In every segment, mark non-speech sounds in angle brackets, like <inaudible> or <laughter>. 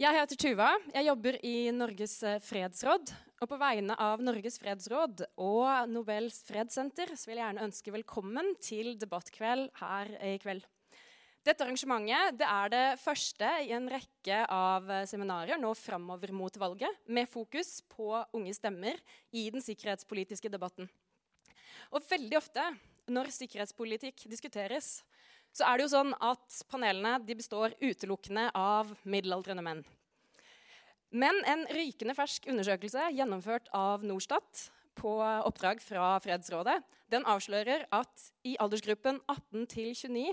Jeg heter Tuva. Jeg jobber i Norges eh, fredsråd. Og på vegne av Norges fredsråd og Nobels fredssenter så vil jeg gjerne ønske velkommen til debattkveld her i kveld. Dette arrangementet det er det første i en rekke av eh, seminarer nå framover mot valget, med fokus på unge stemmer i den sikkerhetspolitiske debatten. Og veldig ofte når sikkerhetspolitikk diskuteres, så er det jo sånn at panelene består utelukkende av middelaldrende menn. Men en rykende fersk undersøkelse gjennomført av Norstat på oppdrag fra Fredsrådet, den avslører at i aldersgruppen 18 til 29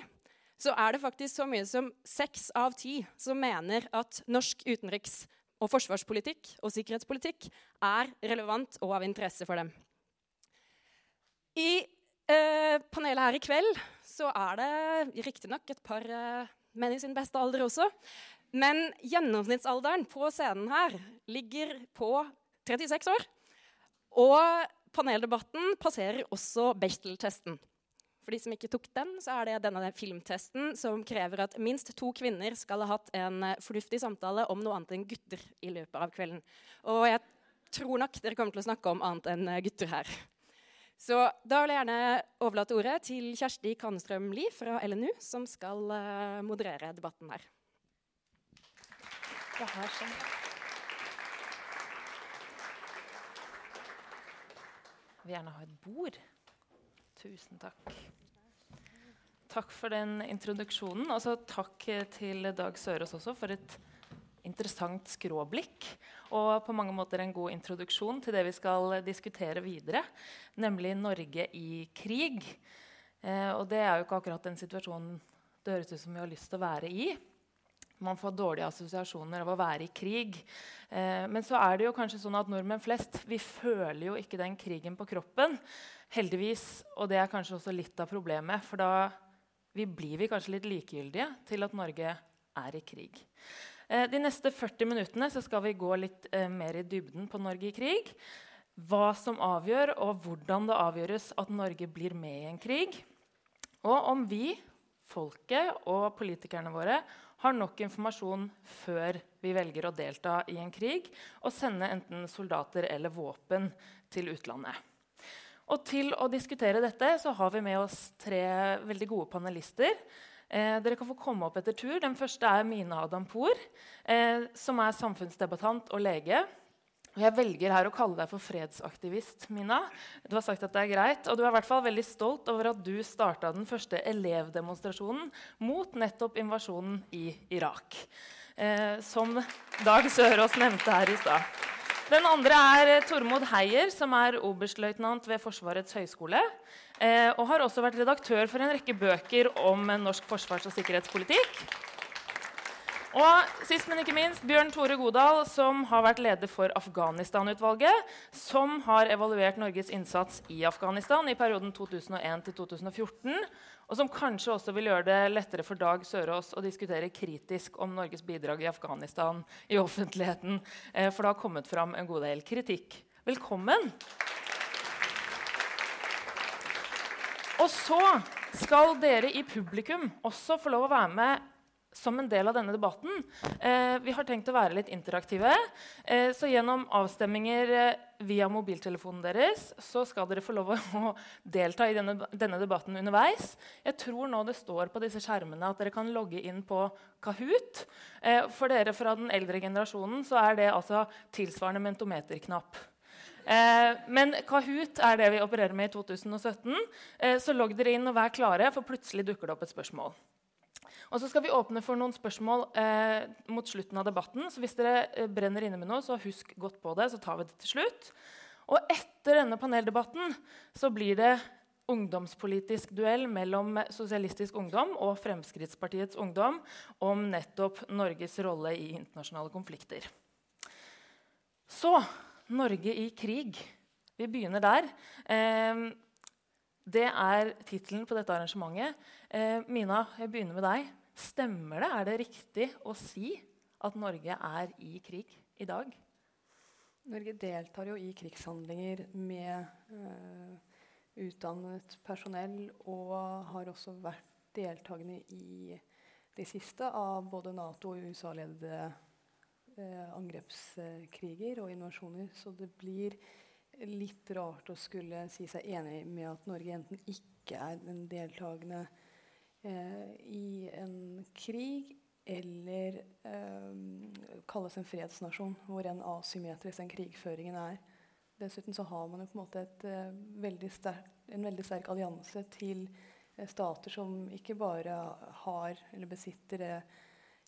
så er det faktisk så mye som seks av ti som mener at norsk utenriks- og forsvarspolitikk og sikkerhetspolitikk er relevant og av interesse for dem. I eh, panelet her i kveld så er det riktignok et par eh, menn i sin beste alder også. Men gjennomsnittsalderen på scenen her ligger på 36 år. Og paneldebatten passerer også Bechtel-testen. For de som ikke tok den, så er det denne filmtesten som krever at minst to kvinner skal ha hatt en eh, fornuftig samtale om noe annet enn gutter i løpet av kvelden. Og jeg tror nok dere kommer til å snakke om annet enn eh, gutter her. Så da vil jeg gjerne overlate ordet til Kjersti Kannestrøm Lie fra LNU, som skal uh, moderere debatten her. Det sånn. Jeg vil gjerne ha et bord. Tusen takk. Takk for den introduksjonen. Og så takk til Dag Sørås også for et interessant skråblikk og på mange måter en god introduksjon til det vi skal diskutere videre, nemlig Norge i krig. Eh, og det er jo ikke akkurat den situasjonen det høres ut som vi har lyst til å være i. Man får dårlige assosiasjoner av å være i krig. Eh, men så er det jo kanskje sånn at nordmenn flest vi føler jo ikke den krigen på kroppen. Heldigvis. Og det er kanskje også litt av problemet. For da vi blir vi kanskje litt likegyldige til at Norge er i krig. Eh, de neste 40 minuttene skal vi gå litt eh, mer i dybden på Norge i krig. Hva som avgjør, og hvordan det avgjøres at Norge blir med i en krig. Og om vi, folket og politikerne våre har nok informasjon før vi velger å delta i en krig og sende enten soldater eller våpen til utlandet. Og til å diskutere dette så har vi med oss tre veldig gode panelister. Eh, dere kan få komme opp etter tur. Den første er Mina Adampour, eh, som er samfunnsdebattant og lege. Jeg velger her å kalle deg for fredsaktivist, Mina. Du har sagt at det er greit, og du er i hvert fall veldig stolt over at du starta den første elevdemonstrasjonen mot nettopp invasjonen i Irak. Eh, som Dag Sørås nevnte her i stad. Den andre er eh, Tormod Heier, som er oberstløytnant ved Forsvarets høgskole. Eh, og har også vært redaktør for en rekke bøker om norsk forsvars- og sikkerhetspolitikk. Og sist, men ikke minst, Bjørn Tore Godal, som har vært leder for Afghanistan-utvalget, som har evaluert Norges innsats i Afghanistan i perioden 2001 2014, og som kanskje også vil gjøre det lettere for Dag Sørås å diskutere kritisk om Norges bidrag i Afghanistan i offentligheten. Eh, for det har kommet fram en god del kritikk. Velkommen. Og så skal dere i publikum også få lov å være med som en del av denne debatten. Eh, vi har tenkt å være litt interaktive. Eh, så gjennom avstemminger eh, via mobiltelefonen deres så skal dere få lov <laughs> å delta i denne, denne, debatten underveis. Jeg tror nå det står på disse skjermene at dere kan logge inn på Kahoot. Eh, for dere fra den eldre generasjonen så er det altså tilsvarende mentometerknapp. Eh, men Kahoot er det vi opererer med i 2017. Eh, så logg dere inn og vær klare, for plutselig dukker det opp et spørsmål. Og så skal vi åpne for noen spørsmål eh, mot slutten av debatten. Så hvis dere eh, brenner inne med noe, så husk godt på det, så tar vi det til slutt. Og etter denne paneldebatten så blir det ungdomspolitisk duell mellom Sosialistisk Ungdom og Fremskrittspartiets Ungdom om nettopp Norges rolle i internasjonale konflikter. Så Norge i krig. Vi begynner der. Eh, det er tittelen på dette arrangementet. Eh, Mina, jeg begynner med deg. Stemmer det? Er det riktig å si at Norge er i krig i dag? Norge deltar jo i krigshandlinger med eh, utdannet personell og har også vært deltakende i det siste av både Nato- og USA-ledede eh, angrepskriger og invasjoner. Så det blir litt rart å skulle si seg enig med at Norge enten ikke er en deltakende eh, i en krig, eller eh, kalles en fredsnasjon, hvor en asymmetrisk den krigføringen er. Dessuten så har man jo på en måte et, eh, veldig sterk, en veldig sterk allianse til uh, stater som ikke bare har eller besitter det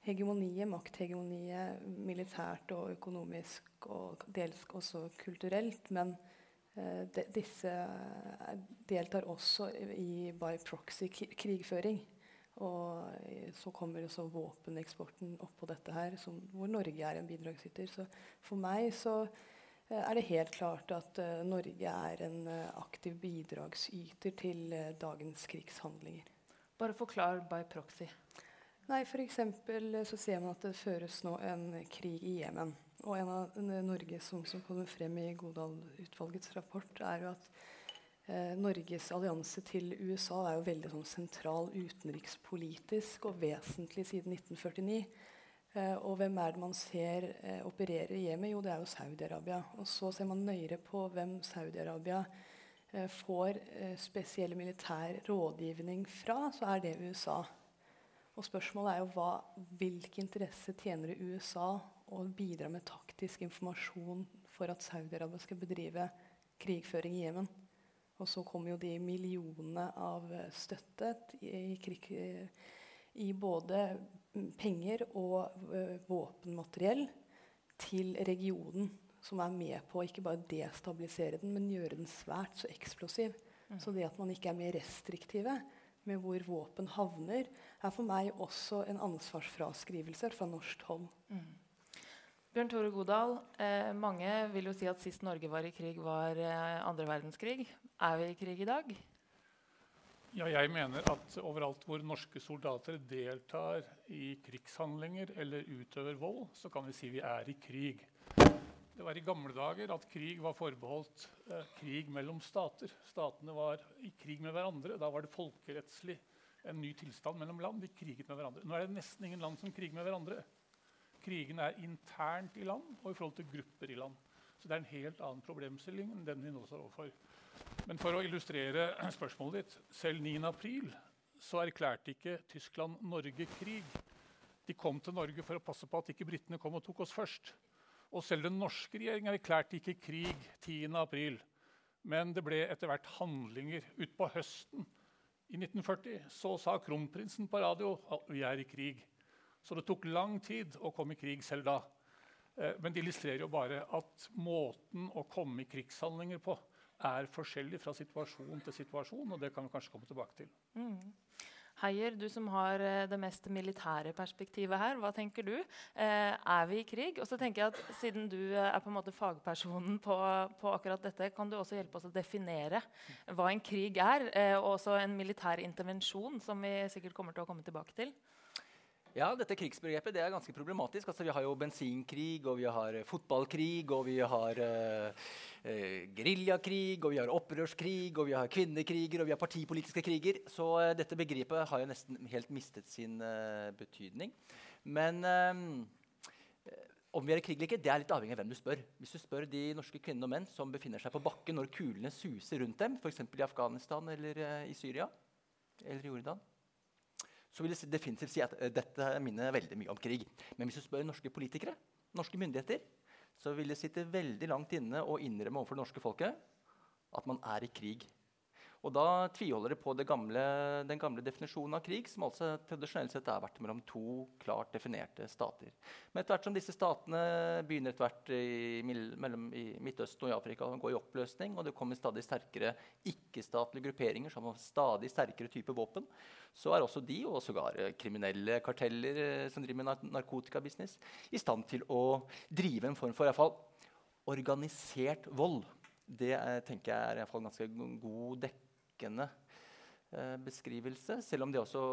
hegemoniet, makthegemoniet militært og økonomisk og dels også kulturelt. Men eh, de, disse deltar også i by proxy krigføring. Og så kommer også våpeneksporten oppå dette her, som, hvor Norge er en bidragsyter. Så for meg så Eh, er det helt klart at uh, Norge er en uh, aktiv bidragsyter til uh, dagens krigshandlinger. Bare forklar by proxy. Nei, F.eks. så ser man at det føres nå en krig i Jemen. Og en av Norges som, som kommer frem i Godal-utvalgets rapport, er jo at Norges allianse til USA er jo veldig sånn, sentral utenrikspolitisk og vesentlig siden 1949. Eh, og hvem er det man ser eh, operere i Jemen? Jo, det er jo Saudi-Arabia. Og så ser man nøyere på hvem Saudi-Arabia eh, får eh, spesiell militær rådgivning fra, så er det USA. Og spørsmålet er jo hva, hvilke interesser tjener det USA å bidra med taktisk informasjon for at Saudi-Arabia skal bedrive krigføring i Jemen? Og så kommer jo de millionene av støtte i, krig, i både penger og uh, våpenmateriell til regionen, som er med på å ikke bare destabilisere den, men gjøre den svært så eksplosiv. Mm. Så det at man ikke er mer restriktive med hvor våpen havner, er for meg også en ansvarsfraskrivelse fra norsk hold. Mm. Bjørn Tore Godal, eh, mange vil jo si at sist Norge var i krig, var eh, andre verdenskrig. Er vi i krig i dag? Ja, jeg mener at overalt hvor norske soldater deltar i krigshandlinger eller utøver vold, så kan vi si vi er i krig. Det var i gamle dager at krig var forbeholdt eh, krig mellom stater. Statene var i krig med hverandre. Da var det folkerettslig en ny tilstand mellom land. De kriget med hverandre. Nå er det nesten ingen land som kriger med hverandre. Krigen er internt i land og i forhold til grupper i land. Så det er en helt annen problemstilling enn den vi nå står overfor. Men for å illustrere <clears throat> spørsmålet ditt selv 9.4 så erklærte ikke Tyskland Norge krig. De kom til Norge for å passe på at ikke britene kom og tok oss først. Og selv den norske regjeringa erklærte ikke krig 10.4. Men det ble etter hvert handlinger utpå høsten i 1940. Så sa kronprinsen på radio at vi er i krig. Så det tok lang tid å komme i krig selv da. Eh, men det illustrerer jo bare at måten å komme i krigshandlinger på er forskjellig fra situasjon til situasjon, og det kan vi kanskje komme tilbake til. Mm. Heier, du som har eh, det mest militære perspektivet her, hva tenker du? Eh, er vi i krig? Og så tenker jeg at Siden du eh, er på en måte fagpersonen på, på, akkurat dette, kan du også hjelpe oss å definere hva en krig er, og også en militær intervensjon, som vi sikkert kommer til å komme tilbake til? Ja, dette krigsbegrepet det er ganske problematisk. Altså, vi har jo bensinkrig, og vi har fotballkrig, og vi har uh, uh, geriljakrig, og vi har opprørskrig, og vi har kvinnekriger og vi har partipolitiske kriger. Så uh, dette begrepet har jo nesten helt mistet sin eh, betydning. Men eh, om vi er i krig eller ikke, det er litt avhengig av hvem du spør. Hvis du spør de norske kvinner og menn som befinner seg på bakken når kulene suser rundt dem, f.eks. i Afghanistan eller i Syria eller i Jordan, så vil jeg definitivt si at uh, dette minner veldig mye om krig. Men hvis du spør norske politikere, norske myndigheter, så vil det sitte veldig langt inne å innrømme overfor det norske folket at man er i krig. Og da tviholder det på det gamle, den gamle definisjonen av krig, som altså tradisjonelt sett har vært mellom to klart definerte stater. Men etter hvert som disse statene begynner etter hvert i, mellom, i Midtøsten og i Afrika å gå i oppløsning, og det kommer stadig sterkere ikke-statlige grupperinger som har stadig sterkere type våpen, så er også de, og sågar kriminelle karteller eh, som driver med narkotikabusiness, i stand til å drive en form for i fall, organisert vold. Det er, tenker jeg er i fall ganske god dekning dekkende eh, beskrivelse, selv om det også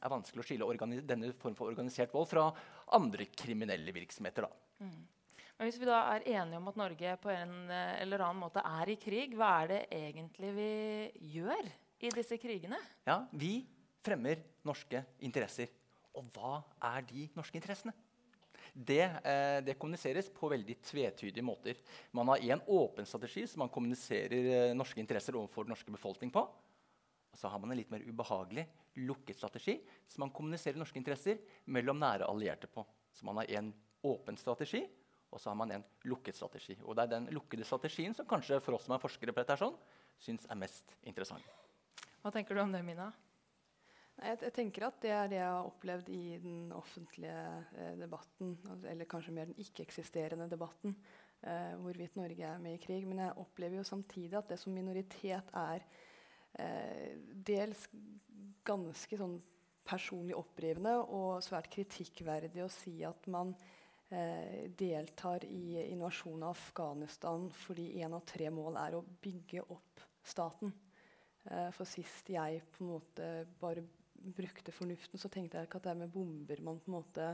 er vanskelig å skille denne form for organisert vold fra andre kriminelle virksomheter. Mm. Men Hvis vi da er enige om at Norge på en eller annen måte er i krig, hva er det egentlig vi gjør i disse krigene? Ja, Vi fremmer norske interesser. Og hva er de norske interessene? Det, eh, det, kommuniseres på veldig tvetydige måter. Man har en åpen strategi som man kommuniserer eh, norske interesser overfor den norske befolkning på. Og så har man en litt mer ubehagelig lukket strategi som man kommuniserer norske interesser mellom nære allierte på. Så man har en åpen strategi, og så har man en lukket strategi. Og det er den lukkede strategien som kanskje for oss som er forskere på dette, sånn, syns er mest interessant. Hva tenker du om det, Mina? Jeg, jeg, tenker at Det er det jeg har opplevd i den offentlige eh, debatten, eller kanskje mer den ikke-eksisterende debatten, eh, hvorvidt Norge er med i krig. Men jeg opplever jo samtidig at det som minoritet er eh, dels ganske sånn personlig opprivende og svært kritikkverdig å si at man eh, deltar i invasjonen av Afghanistan fordi én av tre mål er å bygge opp staten. Eh, for sist jeg på en måte bare brukte fornuften, så tenkte jeg ikke at det er med bomber man på en måte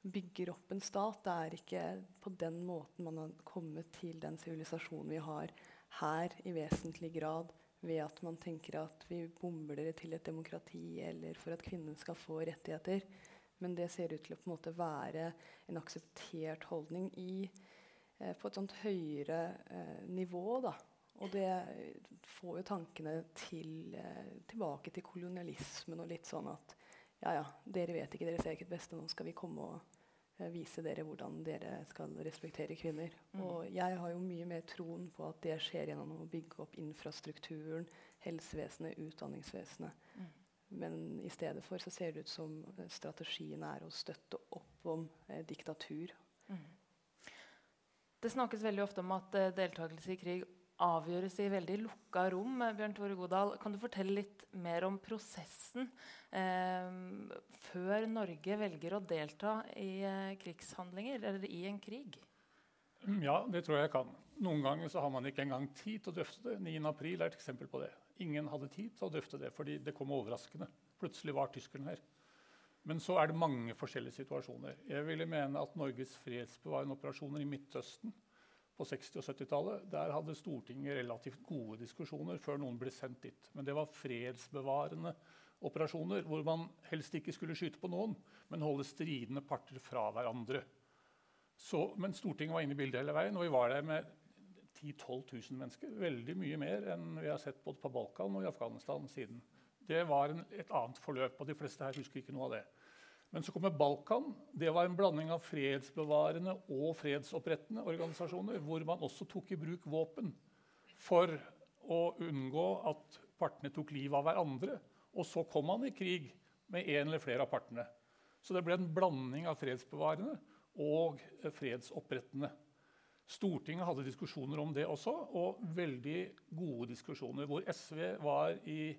bygger opp en stat. Det er ikke på den måten man har kommet til den sivilisasjonen vi har her, i vesentlig grad ved at man tenker at vi bomber dere til et demokrati eller for at kvinnen skal få rettigheter. Men det ser ut til å på en måte være en akseptert holdning i, eh, på et sånt høyere eh, nivå. da. Og det får jo tankene til, eh, tilbake til kolonialismen og litt sånn at ja, ja, dere vet ikke dere ser ikke det beste, nå skal vi komme og eh, vise dere hvordan dere skal respektere kvinner. Mm. Og jeg har jo mye mer troen på at det skjer gjennom å bygge opp infrastrukturen, helsevesenet, utdanningsvesenet. Mm. Men i stedet for så ser det ut som eh, strategien er å støtte opp om eh, diktatur. Mm. Det snakkes veldig ofte om at eh, deltakelse i krig avgjøres i veldig lukka rom. Bjørn Tore Godal, kan du fortelle litt mer om prosessen eh, før Norge velger å delta i eh, krigshandlinger eller i en krig? Mm, ja, det tror jeg jeg kan. Noen ganger så har man ikke engang tid til å drøfte det. 9. april er et eksempel på det. Ingen hadde tid til å drøfte det fordi det kom overraskende. Plutselig var tyskerne her. Men så er det mange forskjellige situasjoner. Jeg ville mene at Norges fredsbevarende operasjoner i Midtøsten på 60- og 70-tallet, der hadde Stortinget relativt gode diskusjoner før noen ble sendt dit. Men det var fredsbevarende operasjoner hvor man helst ikke skulle skyte på noen, men holde stridende parter fra hverandre. Så, men Stortinget var inne i bildet hele veien, og vi var der med 10 000-12 000 mennesker. Veldig mye mer enn vi har sett både på Balkan og i Afghanistan siden. Det var en, et annet forløp, og de fleste her husker ikke noe av det. Men så kommer Balkan. Det var en blanding av fredsbevarende og fredsopprettende organisasjoner, hvor man også tok i bruk våpen for å unngå at partene tok livet av hverandre. Og så kom man i krig med en eller flere av partene. Så det ble en blanding av fredsbevarende og fredsopprettende. Stortinget hadde diskusjoner om det også, og veldig gode diskusjoner. Hvor SV var i,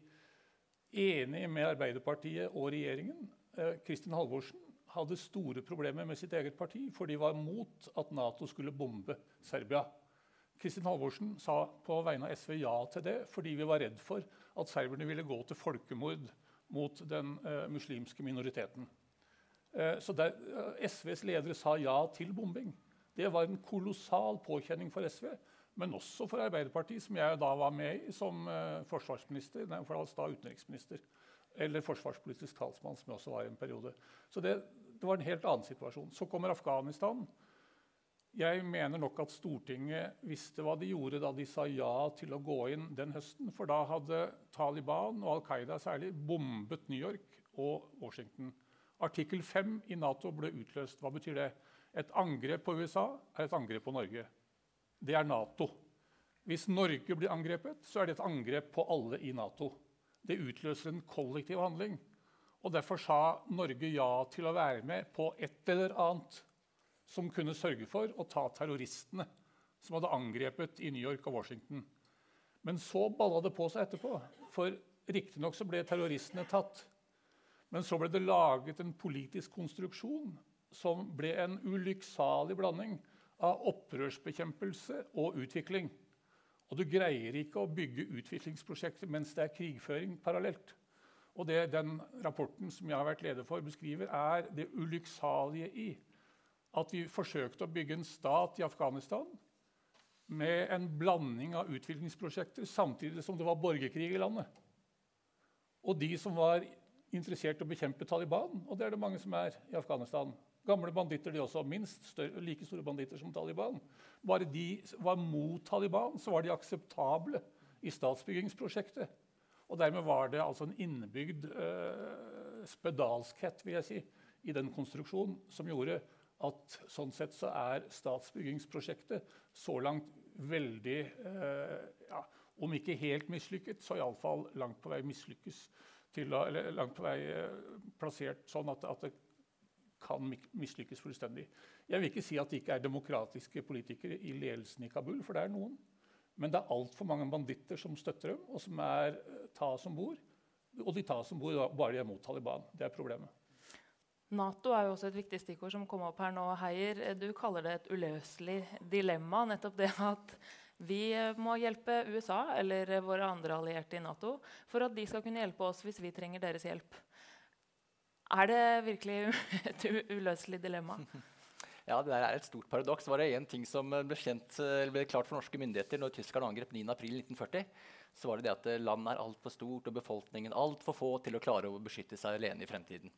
enig med Arbeiderpartiet og regjeringen Kristin Halvorsen hadde store problemer med sitt eget parti, for de var mot at Nato skulle bombe Serbia. Kristin Halvorsen sa på vegne av SV ja til det fordi vi var redd for at serberne ville gå til folkemord mot den uh, muslimske minoriteten. Uh, så der, uh, SVs ledere sa ja til bombing. Det var en kolossal påkjenning for SV, men også for Arbeiderpartiet, som jeg da var med i som forsvarsminister, nei, for da utenriksminister. Eller forsvarspolitisk talsmann, som jeg også var i en periode. Så det, det, var en helt annen situasjon. Så kommer Afghanistan. Jeg mener nok at Stortinget visste hva de gjorde da de sa ja til å gå inn den høsten. For da hadde Taliban og Al Qaida særlig bombet New York og Washington. Artikkel 5 i Nato ble utløst. Hva betyr det? Et angrep på USA er et angrep på Norge. Det er Nato. Hvis Norge blir angrepet, så er det et angrep på alle i Nato det utløser en kollektiv handling. Og Derfor sa Norge ja til å være med på et eller annet som kunne sørge for å ta terroristene som hadde angrepet i New York og Washington. Men så balla det på seg etterpå. For riktignok ble terroristene tatt. Men så ble det laget en politisk konstruksjon som ble en ulykksalig blanding av opprørsbekjempelse og utvikling. Og du greier ikke å bygge utviklingsprosjekter mens det er krigføring parallelt. Og det den rapporten som jeg har vært leder for, beskriver, er det ulykksalige i at vi forsøkte å bygge en stat i Afghanistan med en blanding av utviklingsprosjekter samtidig som det var borgerkrig i landet. Og de som var interessert i å bekjempe Taliban, og det er det mange som er i Afghanistan, Gamle banditter, de også. Minst større, like store banditter som Taliban. Bare de var mot Taliban, så var de akseptable i statsbyggingsprosjektet. Og dermed var det altså en innebygd uh, spedalskhet vil jeg si, i den konstruksjonen som gjorde at sånn sett så er statsbyggingsprosjektet så langt veldig uh, ja, Om ikke helt mislykket, så iallfall langt på vei mislykkes. Til, eller langt på vei uh, plassert sånn at, at det kan mislykkes fullstendig. Jeg vil ikke si at det ikke er demokratiske politikere i ledelsen i Kabul, for det er noen. Men det er altfor mange banditter som støtter dem, og som er tas ta som bor. Og de tas som bor bare de er mot Taliban. Det er problemet. Nato er jo også et viktig stikkord som kom opp her nå. Heier, du kaller det et uløselig dilemma. Nettopp det at vi må hjelpe USA eller våre andre allierte i Nato for at de skal kunne hjelpe oss hvis vi trenger deres hjelp. Er det virkelig <laughs> et uløselig dilemma? <laughs> Ja, det der er et stort paradoks. Var det én ting som ble, kjent, ble, klart for norske myndigheter når tyskerne angrep 9.4.1940, så var det det at landet er altfor stort og befolkningen altfor få til å klare å beskytte seg alene i fremtiden.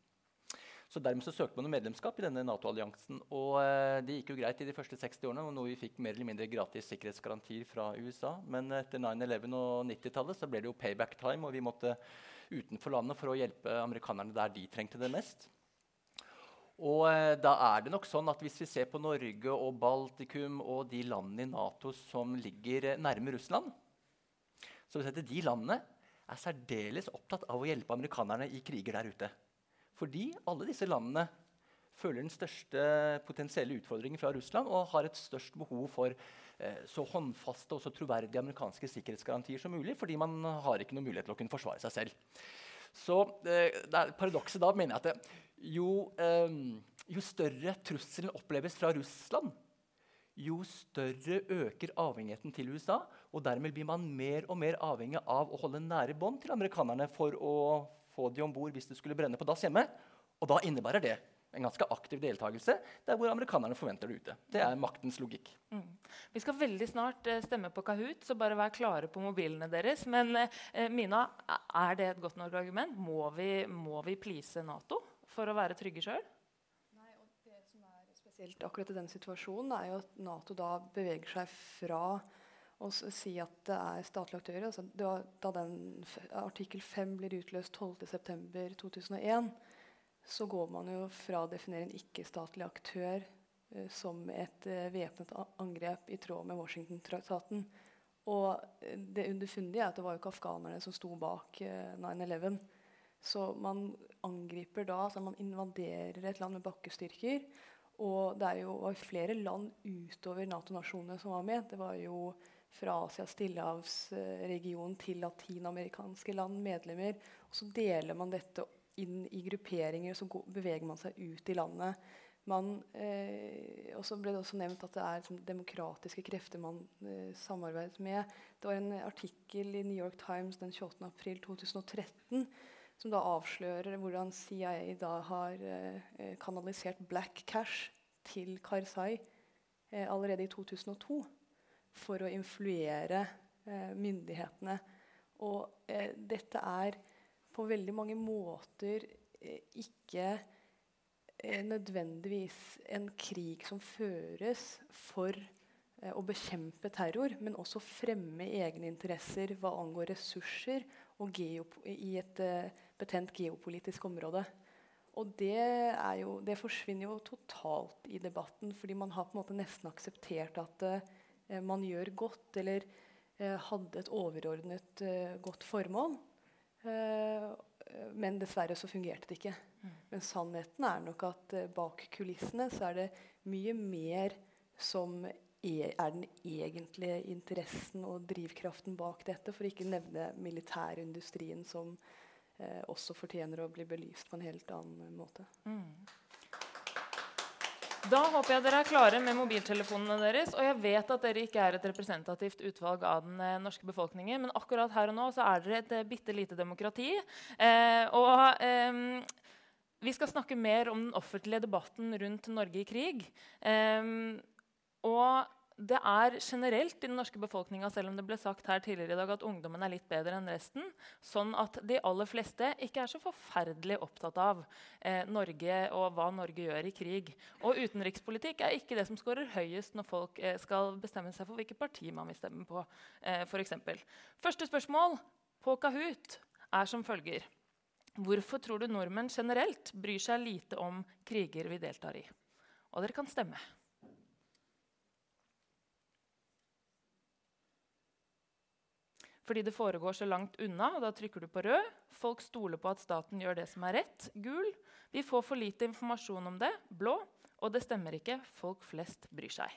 Så Dermed så søkte man om medlemskap i denne Nato-alliansen. og eh, Det gikk jo greit i de første 60 årene, noe vi fikk mer eller mindre gratis sikkerhetsgarantier fra USA. Men etter 9-11 og 90-tallet så ble det jo payback time, og vi måtte utenfor landet for å hjelpe amerikanerne der de trengte det mest. Og eh, da er det nok sånn at Hvis vi ser på Norge og Baltikum og de landene i Nato som ligger eh, nærme Russland, så vil at de landene er særdeles opptatt av å hjelpe amerikanerne i kriger der ute. Fordi alle disse landene føler den største potensielle utfordringen fra Russland og har et størst behov for så håndfaste og så troverdige amerikanske sikkerhetsgarantier som mulig, fordi man har ikke noen mulighet til å kunne forsvare seg selv. Så eh, Paradokset da mener jeg at jo, eh, jo større trusselen oppleves fra Russland, jo større øker avhengigheten til USA. Og dermed blir man mer og mer avhengig av å holde nære bånd til amerikanerne for å få de om bord hvis det skulle brenne på dass hjemme. Og da innebærer det en ganske aktiv deltakelse der hvor amerikanerne forventer det ute. Det er maktens logikk. Mm. Vi skal veldig snart uh, stemme på Kahoot, så bare vær klare på mobilene deres. Men uh, Mina, er det et godt nok argument? Må vi, må vi please Nato for å være trygge sjøl? Det som er spesielt akkurat i den situasjonen, er jo at Nato da beveger seg fra å si at det er statlige aktører. Altså, da, da den artikkel 5 blir utløst 12.9.2001 så går man jo fra å definere en ikke-statlig aktør eh, som et eh, væpnet angrep i tråd med Washington-traktaten. Og eh, det underfundige er at det var jo ikke afghanerne som sto bak eh, 9-11. Så man angriper da, altså man invaderer et land med bakkestyrker. Og det er jo flere land utover Nato-nasjonene som var med. Det var jo fra Asia, Stillehavsregionen til latinamerikanske land medlemmer. Og så deler man dette inn i grupperinger, og så beveger man seg ut i landet. Man, eh, og så ble det også nevnt at det er liksom, demokratiske krefter man eh, samarbeidet med. Det var en artikkel i New York Times den 28. april 2013 som da avslører hvordan CIA da har eh, kanalisert black cash til Karzai eh, allerede i 2002 for å influere eh, myndighetene. Og eh, dette er på veldig mange måter eh, ikke eh, nødvendigvis en krig som føres for eh, å bekjempe terror, men også fremme egne interesser hva angår ressurser i et betent geopolitisk område. Og det, jo, det, forsvinner jo totalt i debatten, fordi man har på en måte nesten akseptert at man gjør godt, eller hadde et overordnet godt formål. Eh, men dessverre så fungerte det ikke. Mm. Men sannheten er nok at uh, bak kulissene så er det mye mer som er, er, den egentlige interessen og drivkraften bak dette, for ikke nevne militærindustrien, som uh, også fortjener å bli belyst på en helt annen måte. Mm. Da håper jeg dere er klare med mobiltelefonene deres. Og jeg vet at dere ikke er et representativt utvalg av den eh, norske befolkningen, men akkurat her og nå så er dere et eh, bitte lite demokrati. Eh, og eh, vi skal snakke mer om den offentlige debatten rundt Norge i krig. Eh, og det er generelt i den norske befolkninga selv om det ble sagt her tidligere i dag at ungdommen er litt bedre enn resten, sånn at de aller fleste ikke er så forferdelig opptatt av eh, Norge og hva Norge gjør i krig. Og utenrikspolitikk er ikke det som scorer høyest når folk eh, skal bestemme seg for hvilket parti man vil stemme på. Eh, for eksempel. Første spørsmål på Kahoot er som følger. Hvorfor tror du nordmenn generelt bryr seg lite om kriger vi deltar i? Og dere kan stemme. Fordi det foregår så langt unna, og da trykker du på rød. Folk stoler på at staten gjør det som er rett. Gul. Vi får for lite informasjon om det. Blå. Og det stemmer ikke. Folk flest bryr seg.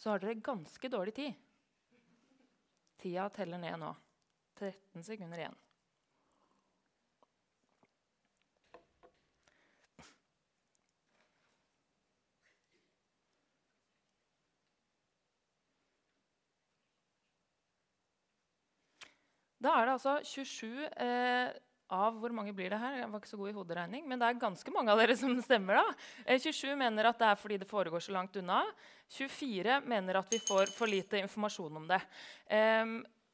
Så har dere ganske dårlig tid. Tida teller ned nå. 13 sekunder igjen. Da er det altså 27 eh, av hvor mange blir det her? Jeg var ikke så god i hoderegning, men det er ganske mange av dere som <laughs> stemmer. da. Eh, 27 mener at det er fordi det foregår så langt unna. 24 mener at vi får for lite informasjon om det. Eh,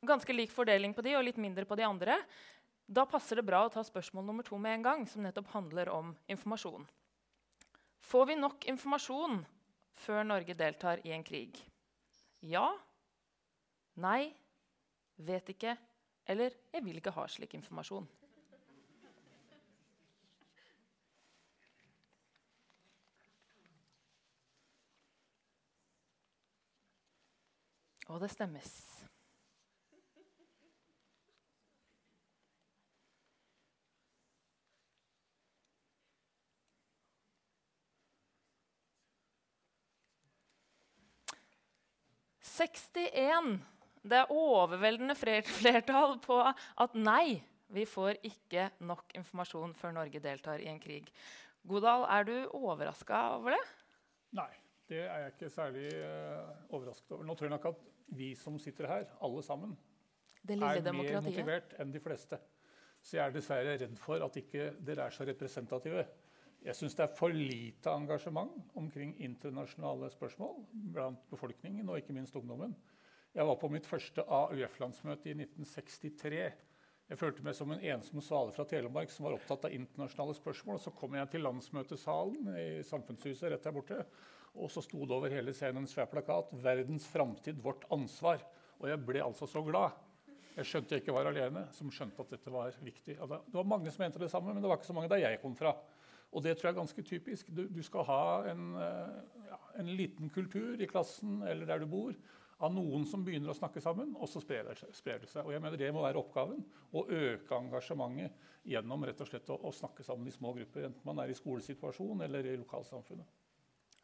ganske lik fordeling på de og litt mindre på de andre. Da passer det bra å ta spørsmål nummer to med en gang, som nettopp handler om informasjon. Får vi nok informasjon før Norge deltar i en krig? Ja? Nei? Vet ikke? Eller 'jeg vil ikke ha slik informasjon'. Og det stemmes. Sekstien det er overveldende flertall på at nei, vi får ikke nok informasjon før Norge deltar i en krig. Godal, er du overraska over det? Nei, det er jeg ikke særlig uh, overrasket over. Nå tror jeg nok at vi som sitter her, alle sammen, er mer motivert enn de fleste. Så jeg er dessverre redd for at ikke dere er så representative. Jeg syns det er for lite engasjement omkring internasjonale spørsmål blant befolkningen, og ikke minst ungdommen. Jeg var på mitt første AUF-landsmøte i 1963. Jeg følte meg som en ensom svale fra Telemark som var opptatt av internasjonale spørsmål. Så kom jeg til landsmøtesalen i Samfunnshuset rett der borte. Og så sto det over hele scenen en svær plakat 'Verdens framtid vårt ansvar'. Og jeg ble altså så glad. Jeg skjønte jeg ikke var alene som skjønte at dette var viktig. Det var mange som mente det samme, men det var ikke så mange der jeg kom fra. Og det tror jeg er ganske typisk. Du, du skal ha en, eh, ja, en liten kultur i klassen eller der du bor av noen som begynner å snakke sammen, og så sprer det, sprer det seg. Og jeg mener Det må være oppgaven. Å øke engasjementet gjennom rett og slett å, å snakke sammen i små grupper. Enten man er i skolesituasjon eller i lokalsamfunnet.